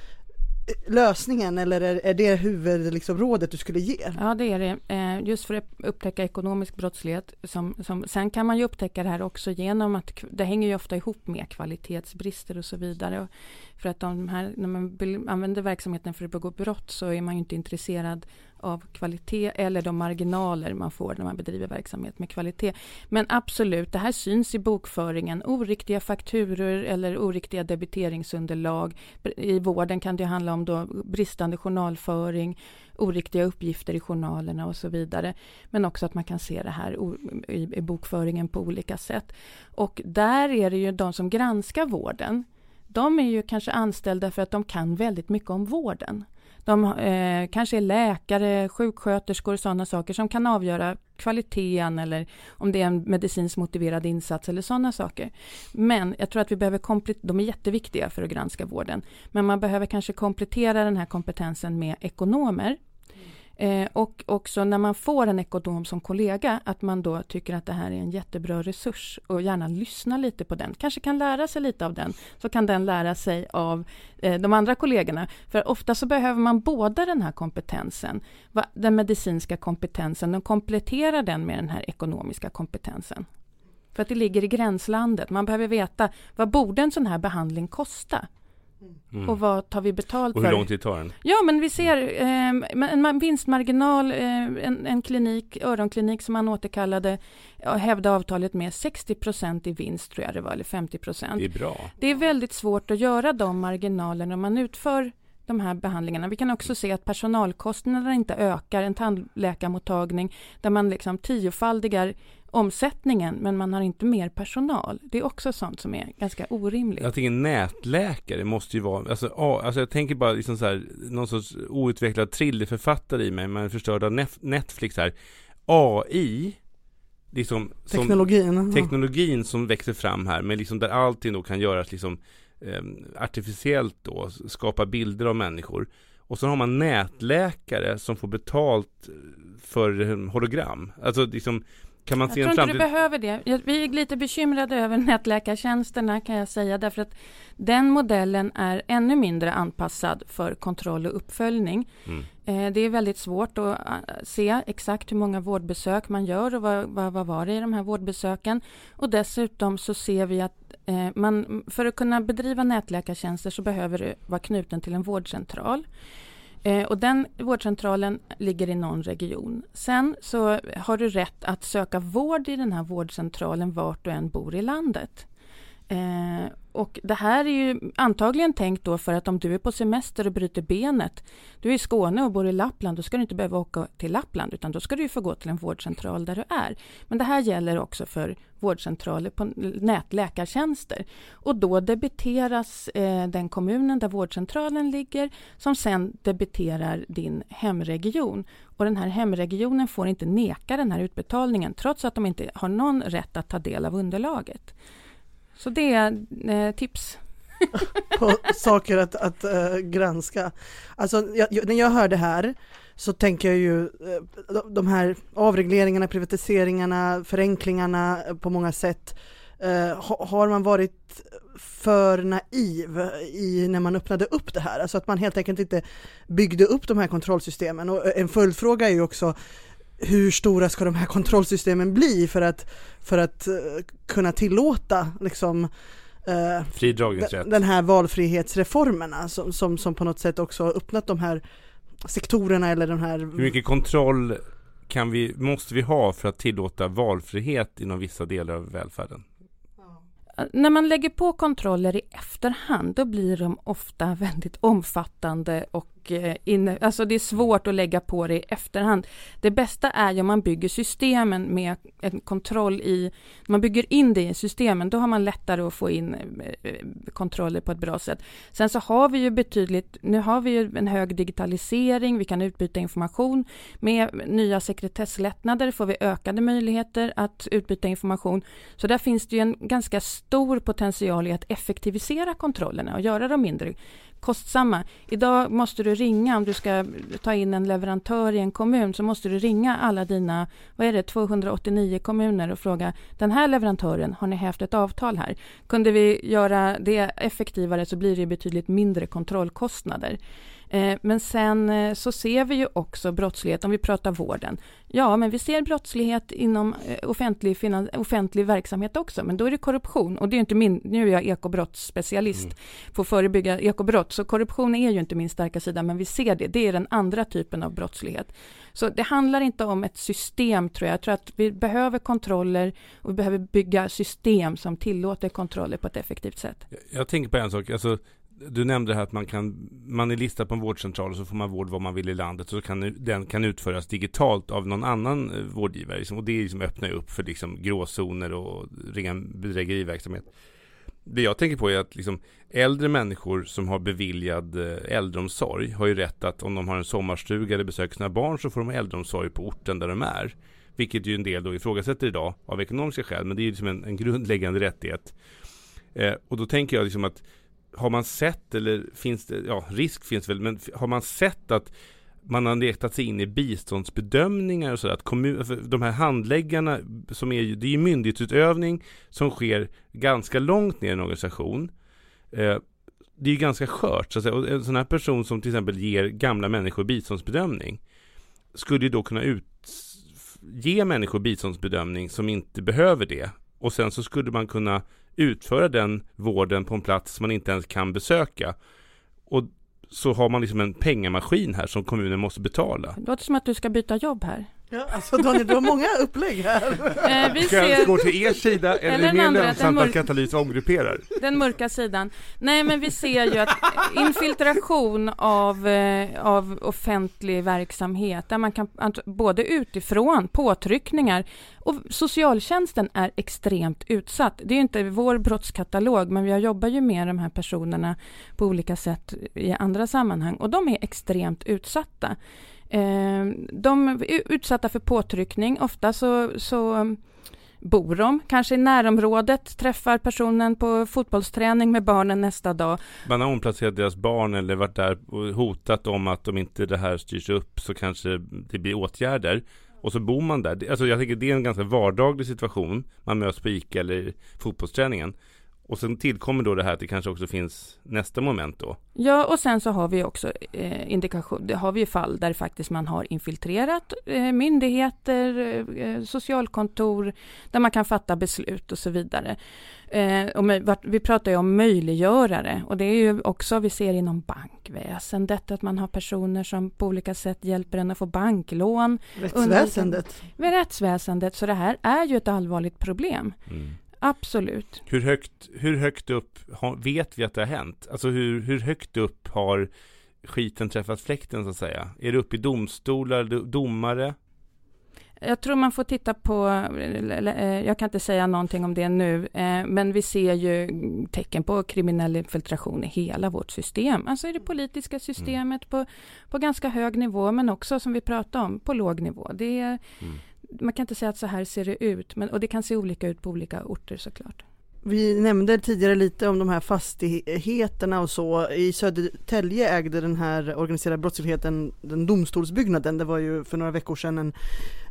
S5: lösningen eller är, är det huvudrådet liksom, du skulle ge?
S3: Ja, det är det. Eh, just för att upptäcka ekonomisk brottslighet. Som, som, sen kan man ju upptäcka det här också genom att det hänger ju ofta ihop med kvalitetsbrister och så vidare. För att de här, när man använder verksamheten för att begå brott så är man ju inte intresserad av kvalitet eller de marginaler man får när man bedriver verksamhet med kvalitet. Men absolut, det här syns i bokföringen. Oriktiga fakturor eller oriktiga debiteringsunderlag. I vården kan det handla om då bristande journalföring, oriktiga uppgifter i journalerna och så vidare. Men också att man kan se det här i bokföringen på olika sätt. Och där är det ju de som granskar vården. De är ju kanske anställda för att de kan väldigt mycket om vården. De eh, kanske är läkare, sjuksköterskor och sådana saker som kan avgöra kvaliteten eller om det är en medicinskt motiverad insats eller sådana saker. Men jag tror att vi behöver komplettera, de är jätteviktiga för att granska vården, men man behöver kanske komplettera den här kompetensen med ekonomer Eh, och också när man får en ekonom som kollega, att man då tycker att det här är en jättebra resurs och gärna lyssna lite på den. Kanske kan lära sig lite av den, så kan den lära sig av eh, de andra kollegorna. För ofta så behöver man båda den här kompetensen, va, den medicinska kompetensen, och kompletterar den med den här ekonomiska kompetensen. För att det ligger i gränslandet. Man behöver veta vad borde en sån här behandling kosta? Mm. Och vad tar vi betalt
S4: för?
S3: Och
S4: hur lång tid tar den?
S3: Ja, men vi ser eh, en vinstmarginal, eh, en, en, klinik, öronklinik som man återkallade, hävde avtalet med 60 procent i vinst, tror jag det var, eller 50 procent.
S4: Det är bra.
S3: Det är väldigt svårt att göra de marginalerna om man utför de här behandlingarna. Vi kan också se att personalkostnaderna inte ökar. En tandläkarmottagning där man liksom tiofaldigar omsättningen men man har inte mer personal. Det är också sånt som är ganska orimligt.
S4: Jag tänker nätläkare måste ju vara, alltså, alltså jag tänker bara liksom så här, någon sorts outvecklad thrillerförfattare i mig, man förstörd av Netflix här. AI liksom,
S5: teknologin.
S4: Som, teknologin som växer fram här, med liksom där allting då kan göras liksom eh, artificiellt då, skapa bilder av människor. Och så har man nätläkare som får betalt för hologram. Alltså liksom kan man
S3: jag
S4: se
S3: tror
S4: en
S3: inte du behöver det. Vi är lite bekymrade över nätläkartjänsterna kan jag säga därför att den modellen är ännu mindre anpassad för kontroll och uppföljning. Mm. Eh, det är väldigt svårt att eh, se exakt hur många vårdbesök man gör och vad, vad, vad var det i de här vårdbesöken. Och dessutom så ser vi att eh, man, för att kunna bedriva nätläkartjänster så behöver du vara knuten till en vårdcentral. Eh, och den vårdcentralen ligger i någon region. Sen så har du rätt att söka vård i den här vårdcentralen vart du än bor i landet. Eh, och det här är ju antagligen tänkt då för att om du är på semester och bryter benet, du är i Skåne och bor i Lappland, då ska du inte behöva åka till Lappland, utan då ska du få gå till en vårdcentral där du är. Men det här gäller också för vårdcentraler på nätläkartjänster. Och då debiteras eh, den kommunen där vårdcentralen ligger, som sen debiterar din hemregion. Och den här hemregionen får inte neka den här utbetalningen, trots att de inte har någon rätt att ta del av underlaget. Så det är eh, tips.
S5: på saker att, att äh, granska. Alltså jag, när jag hör det här så tänker jag ju äh, de här avregleringarna, privatiseringarna, förenklingarna eh, på många sätt. Äh, har man varit för naiv i när man öppnade upp det här, alltså att man helt enkelt inte byggde upp de här kontrollsystemen och en följdfråga är ju också hur stora ska de här kontrollsystemen bli för att, för att uh, kunna tillåta liksom
S4: uh,
S5: den här valfrihetsreformerna som, som, som på något sätt också öppnat de här sektorerna eller de här
S4: Hur mycket kontroll kan vi, måste vi ha för att tillåta valfrihet inom vissa delar av välfärden?
S3: När man lägger på kontroller i efterhand, då blir de ofta väldigt omfattande och och eh, in, alltså det är svårt att lägga på det i efterhand. Det bästa är ju om man bygger systemen med en kontroll i, man bygger in det i systemen, då har man lättare att få in eh, kontroller på ett bra sätt. Sen så har vi ju betydligt, nu har vi ju en hög digitalisering, vi kan utbyta information. Med nya sekretesslättnader får vi ökade möjligheter att utbyta information. Så där finns det ju en ganska stor potential i att effektivisera kontrollerna och göra dem mindre kostsamma. Idag måste du ringa om du ska ta in en leverantör i en kommun så måste du ringa alla dina, vad är det, 289 kommuner och fråga den här leverantören, har ni haft ett avtal här? Kunde vi göra det effektivare så blir det betydligt mindre kontrollkostnader. Eh, men sen eh, så ser vi ju också brottslighet, om vi pratar vården. Ja, men vi ser brottslighet inom eh, offentlig, offentlig verksamhet också, men då är det korruption. Och det är inte min, nu är jag ekobrottsspecialist mm. på att förebygga ekobrott, så korruption är ju inte min starka sida, men vi ser det. Det är den andra typen av brottslighet. Så det handlar inte om ett system, tror jag. Jag tror att vi behöver kontroller och vi behöver bygga system som tillåter kontroller på ett effektivt sätt.
S4: Jag tänker på en sak, alltså du nämnde det här att man kan, man är listad på en vårdcentral och så får man vård var man vill i landet så kan den kan utföras digitalt av någon annan eh, vårdgivare. Liksom, och det liksom öppnar upp för liksom gråzoner och ren bedrägeriverksamhet. Det jag tänker på är att liksom, äldre människor som har beviljad eh, äldreomsorg har ju rätt att om de har en sommarstuga eller besöker sina barn så får de äldreomsorg på orten där de är. Vilket ju en del då ifrågasätter idag av ekonomiska skäl, men det är ju liksom en, en grundläggande rättighet. Eh, och då tänker jag liksom att har man sett eller finns det, ja risk finns väl, men har man sett att man har letat sig in i biståndsbedömningar och så att kommun, de här handläggarna som är, det är ju myndighetsutövning som sker ganska långt ner i en organisation. Eh, det är ju ganska skört, så att säga. Och en sån här person som till exempel ger gamla människor biståndsbedömning skulle ju då kunna ut, ge människor biståndsbedömning som inte behöver det. Och sen så skulle man kunna utföra den vården på en plats man inte ens kan besöka. Och så har man liksom en pengamaskin här som kommunen måste betala.
S3: Det låter som att du ska byta jobb här.
S5: Ja, alltså Daniel, du har många upplägg här.
S4: Eh, vi ser... Ska gå till er sida eller, eller är det mer andra, lönsamt mörk... att Katalys omgrupperar?
S3: Den mörka sidan. Nej, men vi ser ju att infiltration av, eh, av offentlig verksamhet, där man kan både utifrån, påtryckningar, och socialtjänsten är extremt utsatt. Det är ju inte vår brottskatalog, men vi jobbar ju med de här personerna på olika sätt i andra sammanhang, och de är extremt utsatta. Eh, de är utsatta för påtryckning. Ofta så, så mm, bor de kanske i närområdet, träffar personen på fotbollsträning med barnen nästa dag.
S4: Man har omplacerat deras barn eller varit där och hotat om att om inte det här styrs upp så kanske det blir åtgärder. Och så bor man där. Alltså jag tänker det är en ganska vardaglig situation. Man möts på ICA eller fotbollsträningen. Och sen tillkommer då det här att det kanske också finns nästa moment då.
S3: Ja, och sen så har vi också eh, indikation, det har vi ju fall där faktiskt man har infiltrerat eh, myndigheter, eh, socialkontor, där man kan fatta beslut och så vidare. Eh, och med, vi pratar ju om möjliggörare och det är ju också vi ser inom bankväsendet att man har personer som på olika sätt hjälper en att få banklån.
S5: Rättsväsendet.
S3: Under, rättsväsendet, så det här är ju ett allvarligt problem. Mm. Absolut.
S4: Hur högt, hur högt upp har, vet vi att det har hänt? Alltså hur, hur högt upp har skiten träffat fläkten så att säga? Är det uppe i domstolar, domare?
S3: Jag tror man får titta på, eh, jag kan inte säga någonting om det nu, eh, men vi ser ju tecken på kriminell infiltration i hela vårt system. Alltså i det politiska systemet mm. på, på ganska hög nivå, men också som vi pratade om, på låg nivå. Det är, mm man kan inte säga att så här ser det ut, men, och det kan se olika ut på olika orter såklart.
S5: Vi nämnde tidigare lite om de här fastigheterna och så. I Södertälje ägde den här organiserade brottsligheten den domstolsbyggnaden. Det var ju för några veckor sedan en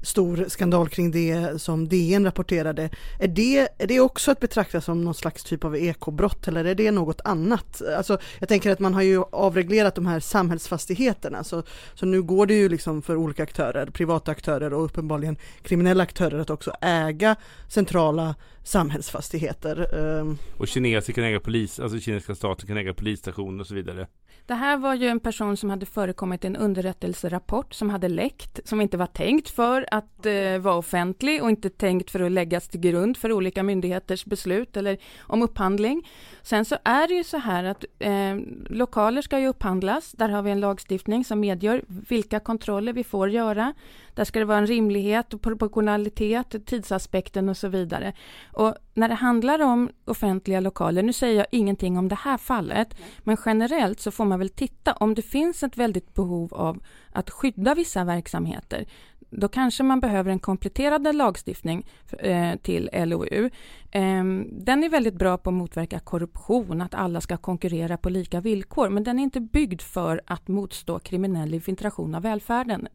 S5: stor skandal kring det som DN rapporterade. Är det, är det också att betrakta som någon slags typ av ekobrott eller är det något annat? Alltså, jag tänker att man har ju avreglerat de här samhällsfastigheterna så, så nu går det ju liksom för olika aktörer, privata aktörer och uppenbarligen kriminella aktörer att också äga centrala samhällsfastigheter.
S4: Ehm. Och kineser kan äga polis, alltså kinesiska staten kan äga polisstationer och så vidare.
S3: Det här var ju en person som hade förekommit i en underrättelserapport som hade läckt, som inte var tänkt för att eh, vara offentlig och inte tänkt för att läggas till grund för olika myndigheters beslut eller om upphandling. Sen så är det ju så här att eh, lokaler ska ju upphandlas. Där har vi en lagstiftning som medger vilka kontroller vi får göra. Där ska det vara en rimlighet och proportionalitet, tidsaspekten och så vidare. Och när det handlar om offentliga lokaler, nu säger jag ingenting om det här fallet, men generellt så får man väl titta om det finns ett väldigt behov av att skydda vissa verksamheter då kanske man behöver en kompletterande lagstiftning eh, till LOU. Eh, den är väldigt bra på att motverka korruption, att alla ska konkurrera på lika villkor, men den är inte byggd för att motstå kriminell infiltration av välfärden.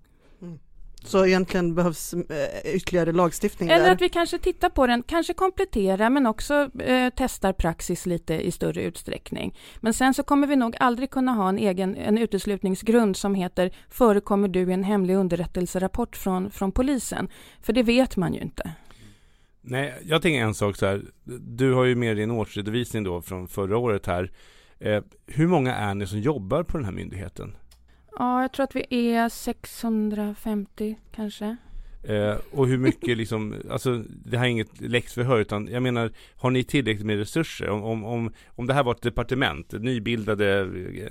S5: Så egentligen behövs eh, ytterligare lagstiftning
S3: Eller
S5: där.
S3: att vi kanske tittar på den, kanske kompletterar men också eh, testar praxis lite i större utsträckning. Men sen så kommer vi nog aldrig kunna ha en egen en uteslutningsgrund som heter förekommer du i en hemlig underrättelserapport från, från polisen? För det vet man ju inte.
S4: Nej, jag tänker en sak så här. Du har ju med din årsredovisning då från förra året här. Eh, hur många är ni som jobbar på den här myndigheten?
S3: Ja, jag tror att vi är 650 kanske.
S4: Eh, och hur mycket liksom, alltså det här är inget läxförhör utan jag menar, har ni tillräckligt med resurser? Om, om, om, om det här var ett departement, nybildade eh,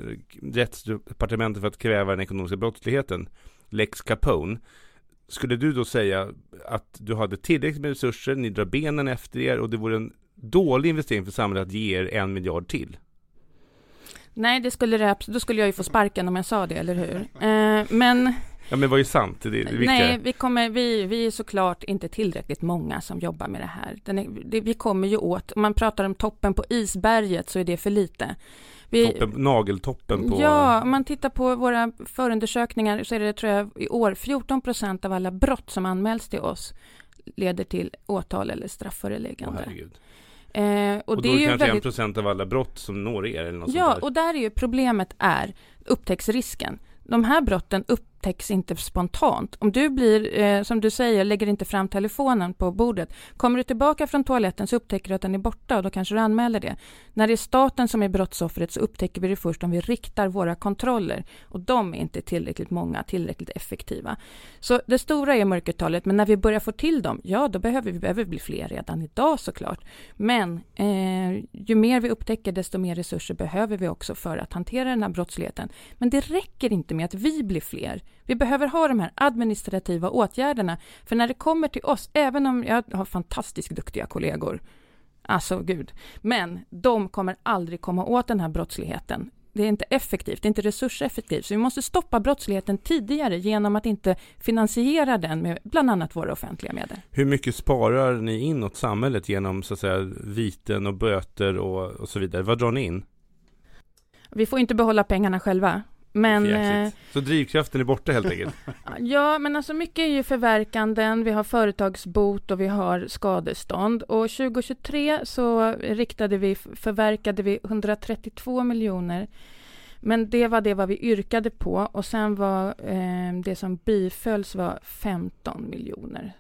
S4: rättsdepartementet för att kräva den ekonomiska brottsligheten, Lex Capone, skulle du då säga att du hade tillräckligt med resurser, ni drar benen efter er och det vore en dålig investering för samhället att ge er en miljard till?
S3: Nej, det skulle det, då skulle jag ju få sparken om jag sa det, eller hur? Eh, men...
S4: Ja men vad är sant? Det det.
S3: Nej, vi, kommer, vi, vi är såklart inte tillräckligt många som jobbar med det här. Är, det, vi kommer ju åt, om man pratar om toppen på isberget så är det för lite.
S4: Vi, toppen, nageltoppen på...
S3: Ja, om man tittar på våra förundersökningar så är det tror jag i år 14 procent av alla brott som anmäls till oss leder till åtal eller strafföreläggande.
S4: Oh, Eh, och, och det då är det kanske väldigt... en procent av alla brott som når er? Eller något
S3: ja, och där är ju problemet är upptäcktsrisken. De här brotten upp upptäcks inte spontant. Om du blir, eh, som du säger, lägger inte fram telefonen på bordet. Kommer du tillbaka från toaletten så upptäcker du att den är borta och då kanske du anmäler det. När det är staten som är brottsoffret så upptäcker vi det först om vi riktar våra kontroller och de är inte tillräckligt många, tillräckligt effektiva. Så det stora är mörkertalet, men när vi börjar få till dem, ja då behöver vi behöver bli fler redan idag såklart. Men eh, ju mer vi upptäcker desto mer resurser behöver vi också för att hantera den här brottsligheten. Men det räcker inte med att vi blir fler. Vi behöver ha de här administrativa åtgärderna, för när det kommer till oss, även om jag har fantastiskt duktiga kollegor, alltså gud, men de kommer aldrig komma åt den här brottsligheten. Det är inte effektivt, det är inte resurseffektivt, så vi måste stoppa brottsligheten tidigare genom att inte finansiera den med bland annat våra offentliga medel.
S4: Hur mycket sparar ni in åt samhället genom så att säga viten och böter och, och så vidare? Vad drar ni in?
S3: Vi får inte behålla pengarna själva. Men,
S4: eh, så drivkraften är borta helt enkelt?
S3: ja, men alltså mycket är ju förverkanden, vi har företagsbot och vi har skadestånd. Och 2023 så riktade vi, förverkade vi 132 miljoner. Men det var det vad vi yrkade på och sen var eh, det som bifölls var 15 miljoner.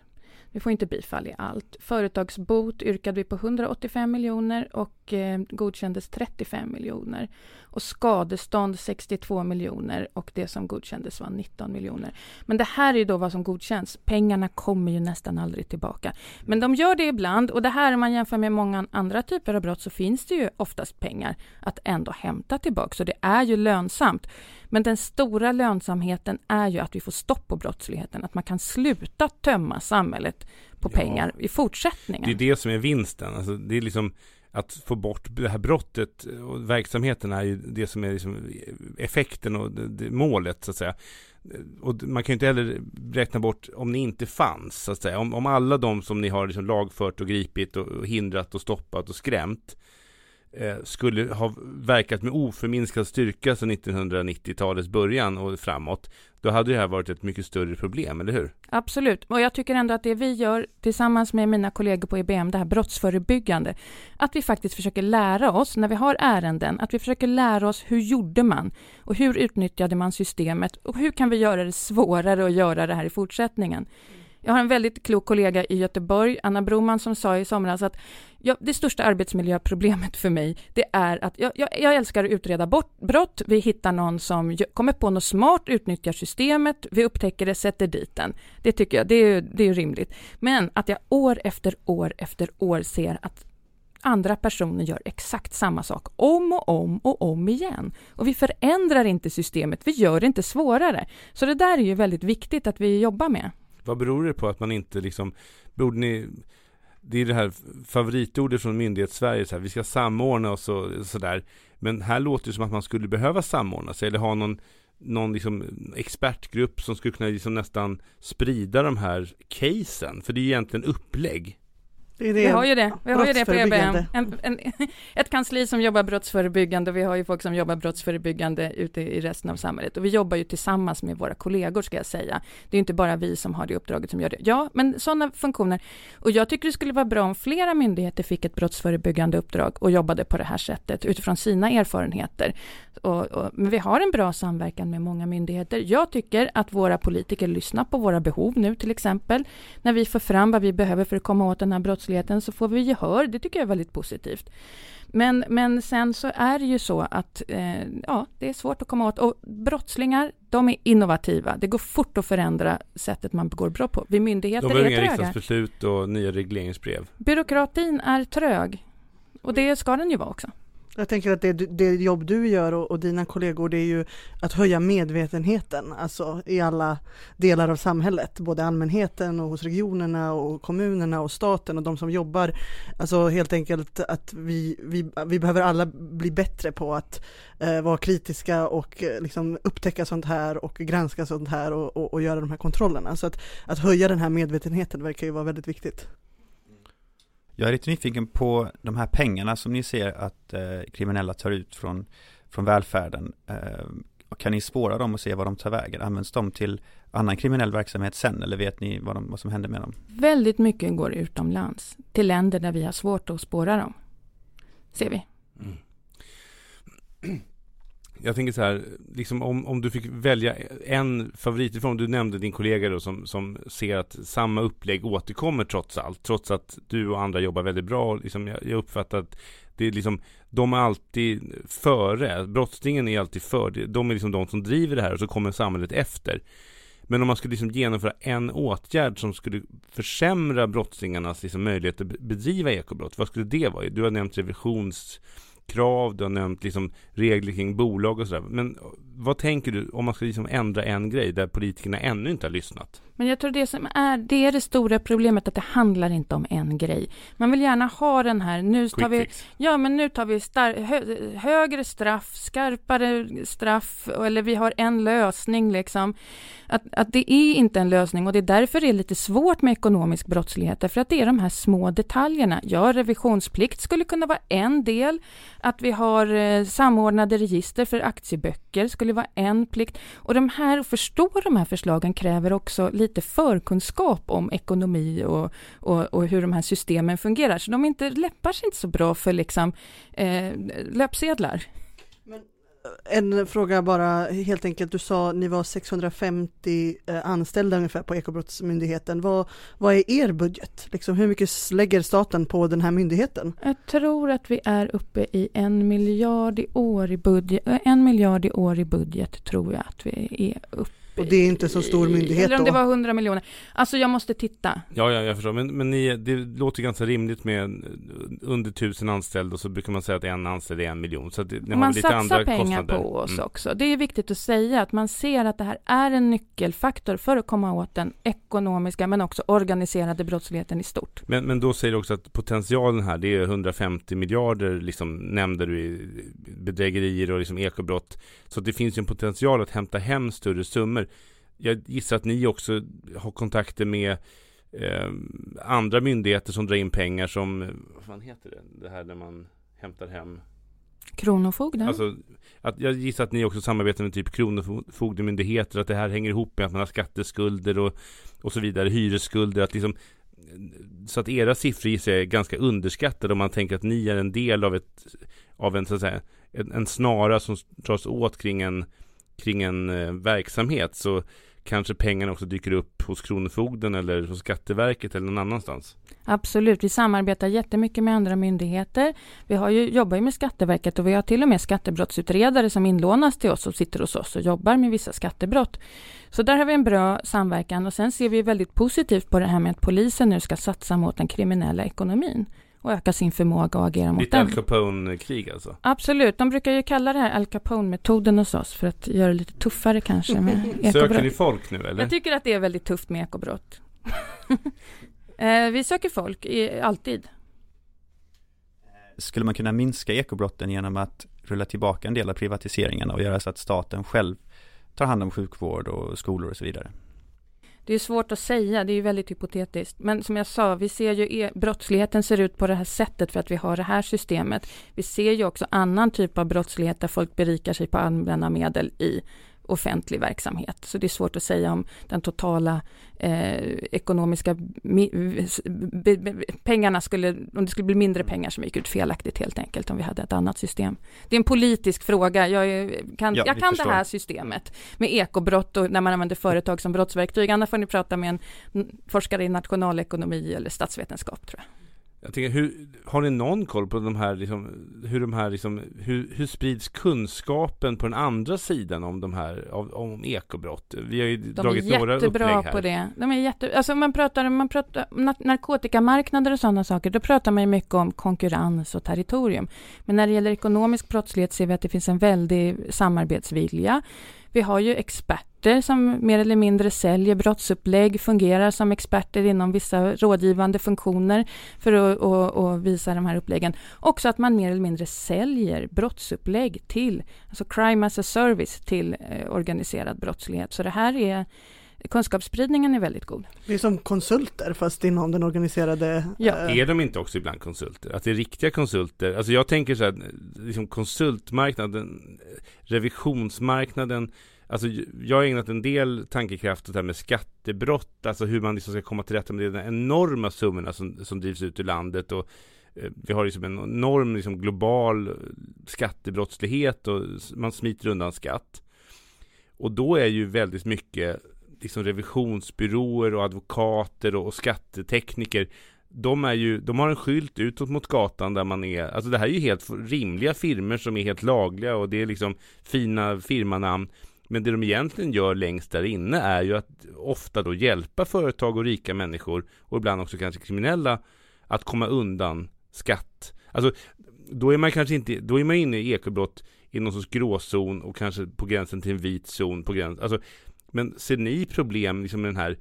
S3: Vi får inte bifall i allt. Företagsbot yrkade vi på 185 miljoner och eh, godkändes 35 miljoner och skadestånd 62 miljoner och det som godkändes var 19 miljoner. Men det här är ju då vad som godkänns. Pengarna kommer ju nästan aldrig tillbaka. Men de gör det ibland och det här om man jämför med många andra typer av brott så finns det ju oftast pengar att ändå hämta tillbaka. Så det är ju lönsamt. Men den stora lönsamheten är ju att vi får stopp på brottsligheten, att man kan sluta tömma samhället på ja. pengar i fortsättningen.
S4: Det är det som är vinsten. Alltså, det är liksom att få bort det här brottet eh, och verksamheten är ju det som är liksom effekten och det, det, målet så att säga. Eh, och man kan ju inte heller räkna bort om ni inte fanns så att säga. Om, om alla de som ni har liksom lagfört och gripit och hindrat och stoppat och skrämt Eh, skulle ha verkat med oförminskad styrka sedan 1990-talets början och framåt, då hade det här varit ett mycket större problem, eller hur?
S3: Absolut, och jag tycker ändå att det vi gör tillsammans med mina kollegor på IBM, det här brottsförebyggande, att vi faktiskt försöker lära oss när vi har ärenden, att vi försöker lära oss hur gjorde man och hur utnyttjade man systemet och hur kan vi göra det svårare att göra det här i fortsättningen? Jag har en väldigt klok kollega i Göteborg, Anna Broman, som sa i somras att ja, det största arbetsmiljöproblemet för mig, det är att jag, jag, jag älskar att utreda bort, brott. Vi hittar någon som kommer på något smart, utnyttjar systemet, vi upptäcker det, sätter dit den. Det tycker jag, det är, det är rimligt. Men att jag år efter år efter år ser att andra personer gör exakt samma sak om och om och om igen. Och vi förändrar inte systemet, vi gör det inte svårare. Så det där är ju väldigt viktigt att vi jobbar med.
S4: Vad beror det på att man inte liksom, borde ni det är det här favoritordet från myndighets-Sverige, så här, vi ska samordna oss och sådär. Men här låter det som att man skulle behöva samordna sig eller ha någon, någon liksom expertgrupp som skulle kunna liksom nästan sprida de här casen. För det är egentligen upplägg.
S3: Det det. Vi har ju det, vi har ju det på EBM. En, en, ett kansli som jobbar brottsförebyggande, och vi har ju folk som jobbar brottsförebyggande ute i resten av samhället. Och vi jobbar ju tillsammans med våra kollegor, ska jag säga. Det är inte bara vi som har det uppdraget som gör det. Ja, men sådana funktioner. Och jag tycker det skulle vara bra om flera myndigheter fick ett brottsförebyggande uppdrag och jobbade på det här sättet utifrån sina erfarenheter. Och, och, men vi har en bra samverkan med många myndigheter. Jag tycker att våra politiker lyssnar på våra behov nu till exempel. När vi får fram vad vi behöver för att komma åt den här brottsligheten så får vi gehör. Det tycker jag är väldigt positivt. Men, men sen så är det ju så att eh, ja, det är svårt att komma åt. Och brottslingar, de är innovativa. Det går fort att förändra sättet man begår brott på. Vi myndigheter
S4: är
S3: tröga.
S4: De har inga riksdagsbeslut och nya regleringsbrev.
S3: Byråkratin är trög. Och det ska den ju vara också.
S5: Jag tänker att det, det jobb du gör och, och, dina kollegor det är ju att höja medvetenheten alltså i alla delar av samhället, både allmänheten och hos regionerna och kommunerna och staten och de som jobbar. Alltså helt enkelt att vi, vi, vi behöver alla bli bättre på att eh, vara kritiska och eh, liksom upptäcka sånt här och granska sånt här och, och, och göra de här kontrollerna. Så att, att höja den här medvetenheten verkar ju vara väldigt viktigt.
S7: Jag är lite nyfiken på de här pengarna som ni ser att eh, kriminella tar ut från, från välfärden. Eh, kan ni spåra dem och se vad de tar vägen? Används de till annan kriminell verksamhet sen eller vet ni vad, de, vad som händer med dem?
S3: Väldigt mycket går utomlands, till länder där vi har svårt att spåra dem. Ser vi. Mm
S4: jag tänker så här, liksom om, om du fick välja en favorit ifrån, du nämnde din kollega då som, som ser att samma upplägg återkommer trots allt, trots att du och andra jobbar väldigt bra. Liksom jag, jag uppfattar att det är liksom, de är alltid före, brottslingen är alltid för, de är liksom de som driver det här och så kommer samhället efter. Men om man skulle liksom genomföra en åtgärd som skulle försämra brottslingarnas liksom möjlighet att bedriva ekobrott, vad skulle det vara? Du har nämnt revisions krav, du har nämnt liksom regler kring bolag och sådär. Men vad tänker du om man ska liksom ändra en grej där politikerna ännu inte har lyssnat?
S3: Men jag tror det som är, det är det stora problemet att det handlar inte om en grej. Man vill gärna ha den här, nu tar vi, ja men nu tar vi star, hö, högre straff, skarpare straff, eller vi har en lösning liksom. Att, att det är inte en lösning och det är därför det är lite svårt med ekonomisk brottslighet, därför att det är de här små detaljerna. Ja, revisionsplikt skulle kunna vara en del, att vi har eh, samordnade register för aktieböcker skulle vara en plikt. Och de här, att förstå de här förslagen kräver också lite förkunskap om ekonomi och, och, och, hur de här systemen fungerar. Så de inte läppar sig inte så bra för liksom, eh, löpsedlar. Men
S5: en fråga bara helt enkelt. Du sa ni var 650 eh, anställda ungefär på Ekobrottsmyndigheten. Vad, vad är er budget? Liksom, hur mycket lägger staten på den här myndigheten?
S3: Jag tror att vi är uppe i en miljard i år i budget. En miljard i år i budget tror jag att vi är uppe
S5: och det är inte så stor myndighet
S3: Eller om det var 100 miljoner. Alltså jag måste titta.
S4: Ja, ja, jag förstår. Men, men ni, det låter ganska rimligt med under tusen anställda och så brukar man säga att en anställd är en miljon. Så det,
S3: man har lite andra pengar kostnader. på oss mm. också. Det är viktigt att säga att man ser att det här är en nyckelfaktor för att komma åt den ekonomiska men också organiserade brottsligheten i stort.
S4: Men, men då säger du också att potentialen här, det är 150 miljarder, liksom nämnde du i bedrägerier och liksom ekobrott. Så det finns ju en potential att hämta hem större summor. Jag gissar att ni också har kontakter med eh, andra myndigheter som drar in pengar som, vad fan heter det, det här när man hämtar hem
S3: Kronofogden?
S4: Alltså, att jag gissar att ni också samarbetar med typ Kronofogdemyndigheter, att det här hänger ihop med att man har skatteskulder och, och så vidare, hyresskulder, att liksom så att era siffror gissar jag är ganska underskattade om man tänker att ni är en del av ett av en så att säga en, en snara som dras åt kring en kring en eh, verksamhet så kanske pengarna också dyker upp hos Kronofogden eller hos Skatteverket eller någon annanstans.
S3: Absolut, vi samarbetar jättemycket med andra myndigheter. Vi har ju, jobbar ju med Skatteverket och vi har till och med skattebrottsutredare som inlånas till oss och sitter hos oss och jobbar med vissa skattebrott. Så där har vi en bra samverkan och sen ser vi väldigt positivt på det här med att polisen nu ska satsa mot den kriminella ekonomin och öka sin förmåga att agera mot
S4: lite den. Lite Al Capone-krig alltså?
S3: Absolut, de brukar ju kalla det här Al Capone-metoden hos oss för att göra det lite tuffare kanske med ekobrott.
S4: Söker ni folk nu eller?
S3: Jag tycker att det är väldigt tufft med ekobrott. Eh, vi söker folk, alltid.
S7: Skulle man kunna minska ekobrotten genom att rulla tillbaka en del av privatiseringarna och göra så att staten själv tar hand om sjukvård och skolor och så vidare?
S3: Det är svårt att säga, det är ju väldigt hypotetiskt. Men som jag sa, vi ser ju e brottsligheten ser ut på det här sättet för att vi har det här systemet. Vi ser ju också annan typ av brottslighet där folk berikar sig på allmänna medel i offentlig verksamhet. Så det är svårt att säga om den totala eh, ekonomiska pengarna skulle, om det skulle bli mindre pengar som gick ut felaktigt helt enkelt om vi hade ett annat system. Det är en politisk fråga. Jag kan, ja, jag kan det här systemet med ekobrott och när man använder företag som brottsverktyg. Annars får ni prata med en forskare i nationalekonomi eller statsvetenskap tror jag.
S4: Jag tänker, hur, har ni någon koll på de här, liksom, hur de här, liksom, hur, hur sprids kunskapen på den andra sidan om de här, om, om ekobrott? Vi har ju de dragit några upplägg här. De är jättebra
S3: på det. De är jätte, alltså man pratar, man pratar narkotikamarknader och sådana saker, då pratar man ju mycket om konkurrens och territorium. Men när det gäller ekonomisk brottslighet ser vi att det finns en väldig samarbetsvilja. Vi har ju experter som mer eller mindre säljer brottsupplägg, fungerar som experter inom vissa rådgivande funktioner för att och, och visa de här uppläggen. Också att man mer eller mindre säljer brottsupplägg till, alltså crime as a service till eh, organiserad brottslighet. Så det här är kunskapsspridningen är väldigt god.
S5: Det är som konsulter fast inom den organiserade...
S4: Ja. Äh... Är de inte också ibland konsulter? Att det är riktiga konsulter? Alltså jag tänker så här, liksom konsultmarknaden, revisionsmarknaden, Alltså jag har ägnat en del tankekraft åt det här med skattebrott, alltså hur man liksom ska komma till rätta med de enorma summorna som, som drivs ut ur landet och eh, vi har liksom en enorm liksom global skattebrottslighet och man smiter undan skatt. Och då är ju väldigt mycket liksom revisionsbyråer och advokater och, skattetekniker de, är ju, de har en skylt utåt mot gatan där man är, alltså det här är ju helt rimliga firmer som är helt lagliga och det är liksom fina firmanamn. Men det de egentligen gör längst där inne är ju att ofta då hjälpa företag och rika människor och ibland också kanske kriminella att komma undan skatt. Alltså då är man kanske inte, då är man inne i ekobrott i någon sorts gråzon och kanske på gränsen till en vit zon på gränsen. Alltså men ser ni problem liksom med den här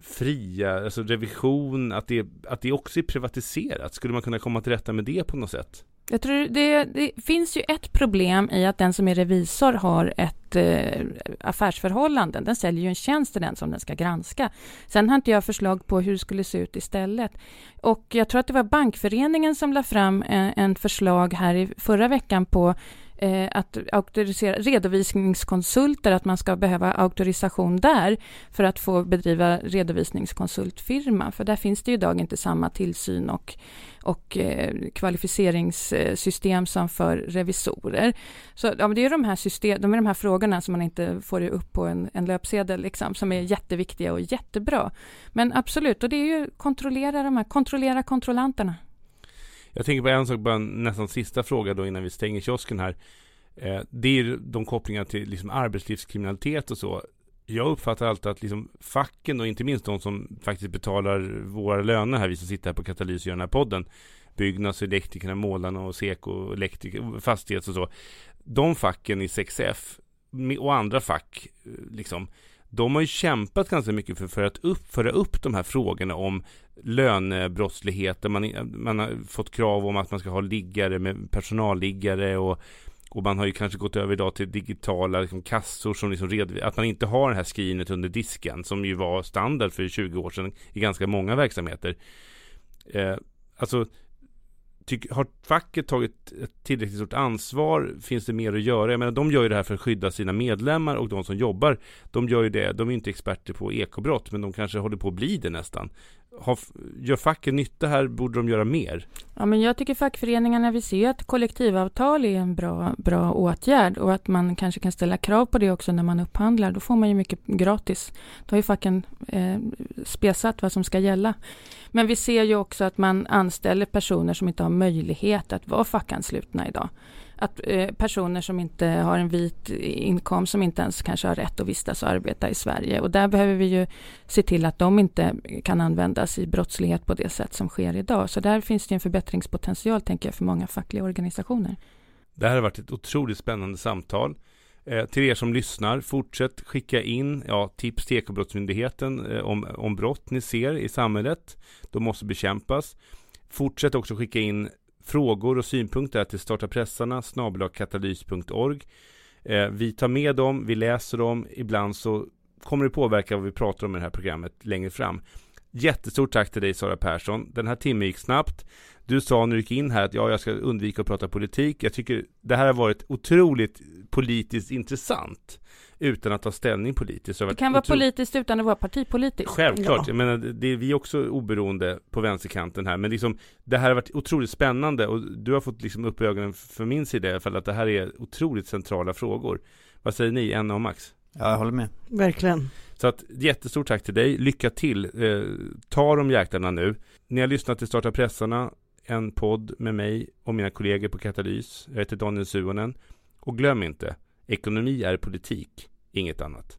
S4: fria, alltså revision, att det, att det också är privatiserat? Skulle man kunna komma till rätta med det på något sätt?
S3: Jag tror det, det finns ju ett problem i att den som är revisor har ett eh, affärsförhållande. Den säljer ju en tjänst till den som den ska granska. Sen har inte jag förslag på hur det skulle se ut istället. Och jag tror att det var Bankföreningen som la fram en, en förslag här i förra veckan på eh, att auktorisera redovisningskonsulter, att man ska behöva auktorisation där för att få bedriva redovisningskonsultfirma. För där finns det ju idag inte samma tillsyn och, och eh, kvalificeringssystem som för revisorer. Så ja, det är de här, system, de, är de här frågorna som man inte får upp på en, en löpsedel, liksom, som är jätteviktiga och jättebra. Men absolut, och det är ju kontrollera de här, kontrollera kontrollanterna.
S4: Jag tänker på en sak, bara en nästan sista fråga då innan vi stänger kiosken här. Eh, det är de kopplingar till liksom arbetslivskriminalitet och så. Jag uppfattar alltid att liksom facken och inte minst de som faktiskt betalar våra löner här, vi som sitter här på Katalys och gör den här podden. Byggnads, elektrikerna, målarna och Seko, elektriker, fastighets och så. De facken i 6F och andra fack, eh, liksom, de har ju kämpat ganska mycket för, för att upp, föra upp de här frågorna om lönebrottslighet. Man, man har fått krav om att man ska ha liggare med personalliggare och, och man har ju kanske gått över idag till digitala liksom, kassor som liksom redvis- att man inte har det här skrinet under disken som ju var standard för 20 år sedan i ganska många verksamheter. Eh, alltså Tyck, har facket tagit ett tillräckligt stort ansvar? Finns det mer att göra? Jag menar, de gör ju det här för att skydda sina medlemmar och de som jobbar, de gör ju det. De är inte experter på ekobrott, men de kanske håller på att bli det nästan har, gör facket nytta här? Borde de göra mer?
S3: Ja, men jag tycker fackföreningarna, vi ser att kollektivavtal är en bra, bra åtgärd och att man kanske kan ställa krav på det också när man upphandlar. Då får man ju mycket gratis. Då har ju facken eh, spesat vad som ska gälla. Men vi ser ju också att man anställer personer som inte har möjlighet att vara fackanslutna idag att eh, personer som inte har en vit inkomst, som inte ens kanske har rätt att vistas och arbeta i Sverige. Och där behöver vi ju se till att de inte kan användas i brottslighet på det sätt som sker idag. Så där finns det en förbättringspotential, tänker jag, för många fackliga organisationer.
S4: Det här har varit ett otroligt spännande samtal. Eh, till er som lyssnar, fortsätt skicka in ja, tips till Ekobrottsmyndigheten eh, om, om brott ni ser i samhället. De måste bekämpas. Fortsätt också skicka in frågor och synpunkter till startapressarna snabelakatalys.org. Eh, vi tar med dem, vi läser dem, ibland så kommer det påverka vad vi pratar om i det här programmet längre fram. Jättestort tack till dig Sara Persson. Den här timmen gick snabbt. Du sa när du gick in här att ja, jag ska undvika att prata politik. Jag tycker det här har varit otroligt politiskt intressant utan att ta ställning politiskt.
S3: Det kan vara otro... politiskt utan att vara partipolitiskt.
S4: Självklart, ja. jag menar, det är vi också oberoende på vänsterkanten här, men liksom det här har varit otroligt spännande och du har fått liksom upp ögonen för min sida i alla fall att det här är otroligt centrala frågor. Vad säger ni, Enna och Max?
S7: Ja, jag håller med.
S5: Verkligen.
S4: Så att jättestort tack till dig. Lycka till. Eh, ta de jäklarna nu. Ni har lyssnat till Starta pressarna, en podd med mig och mina kollegor på Katalys. Jag heter Daniel Suonen. Och glöm inte, ekonomi är politik, inget annat.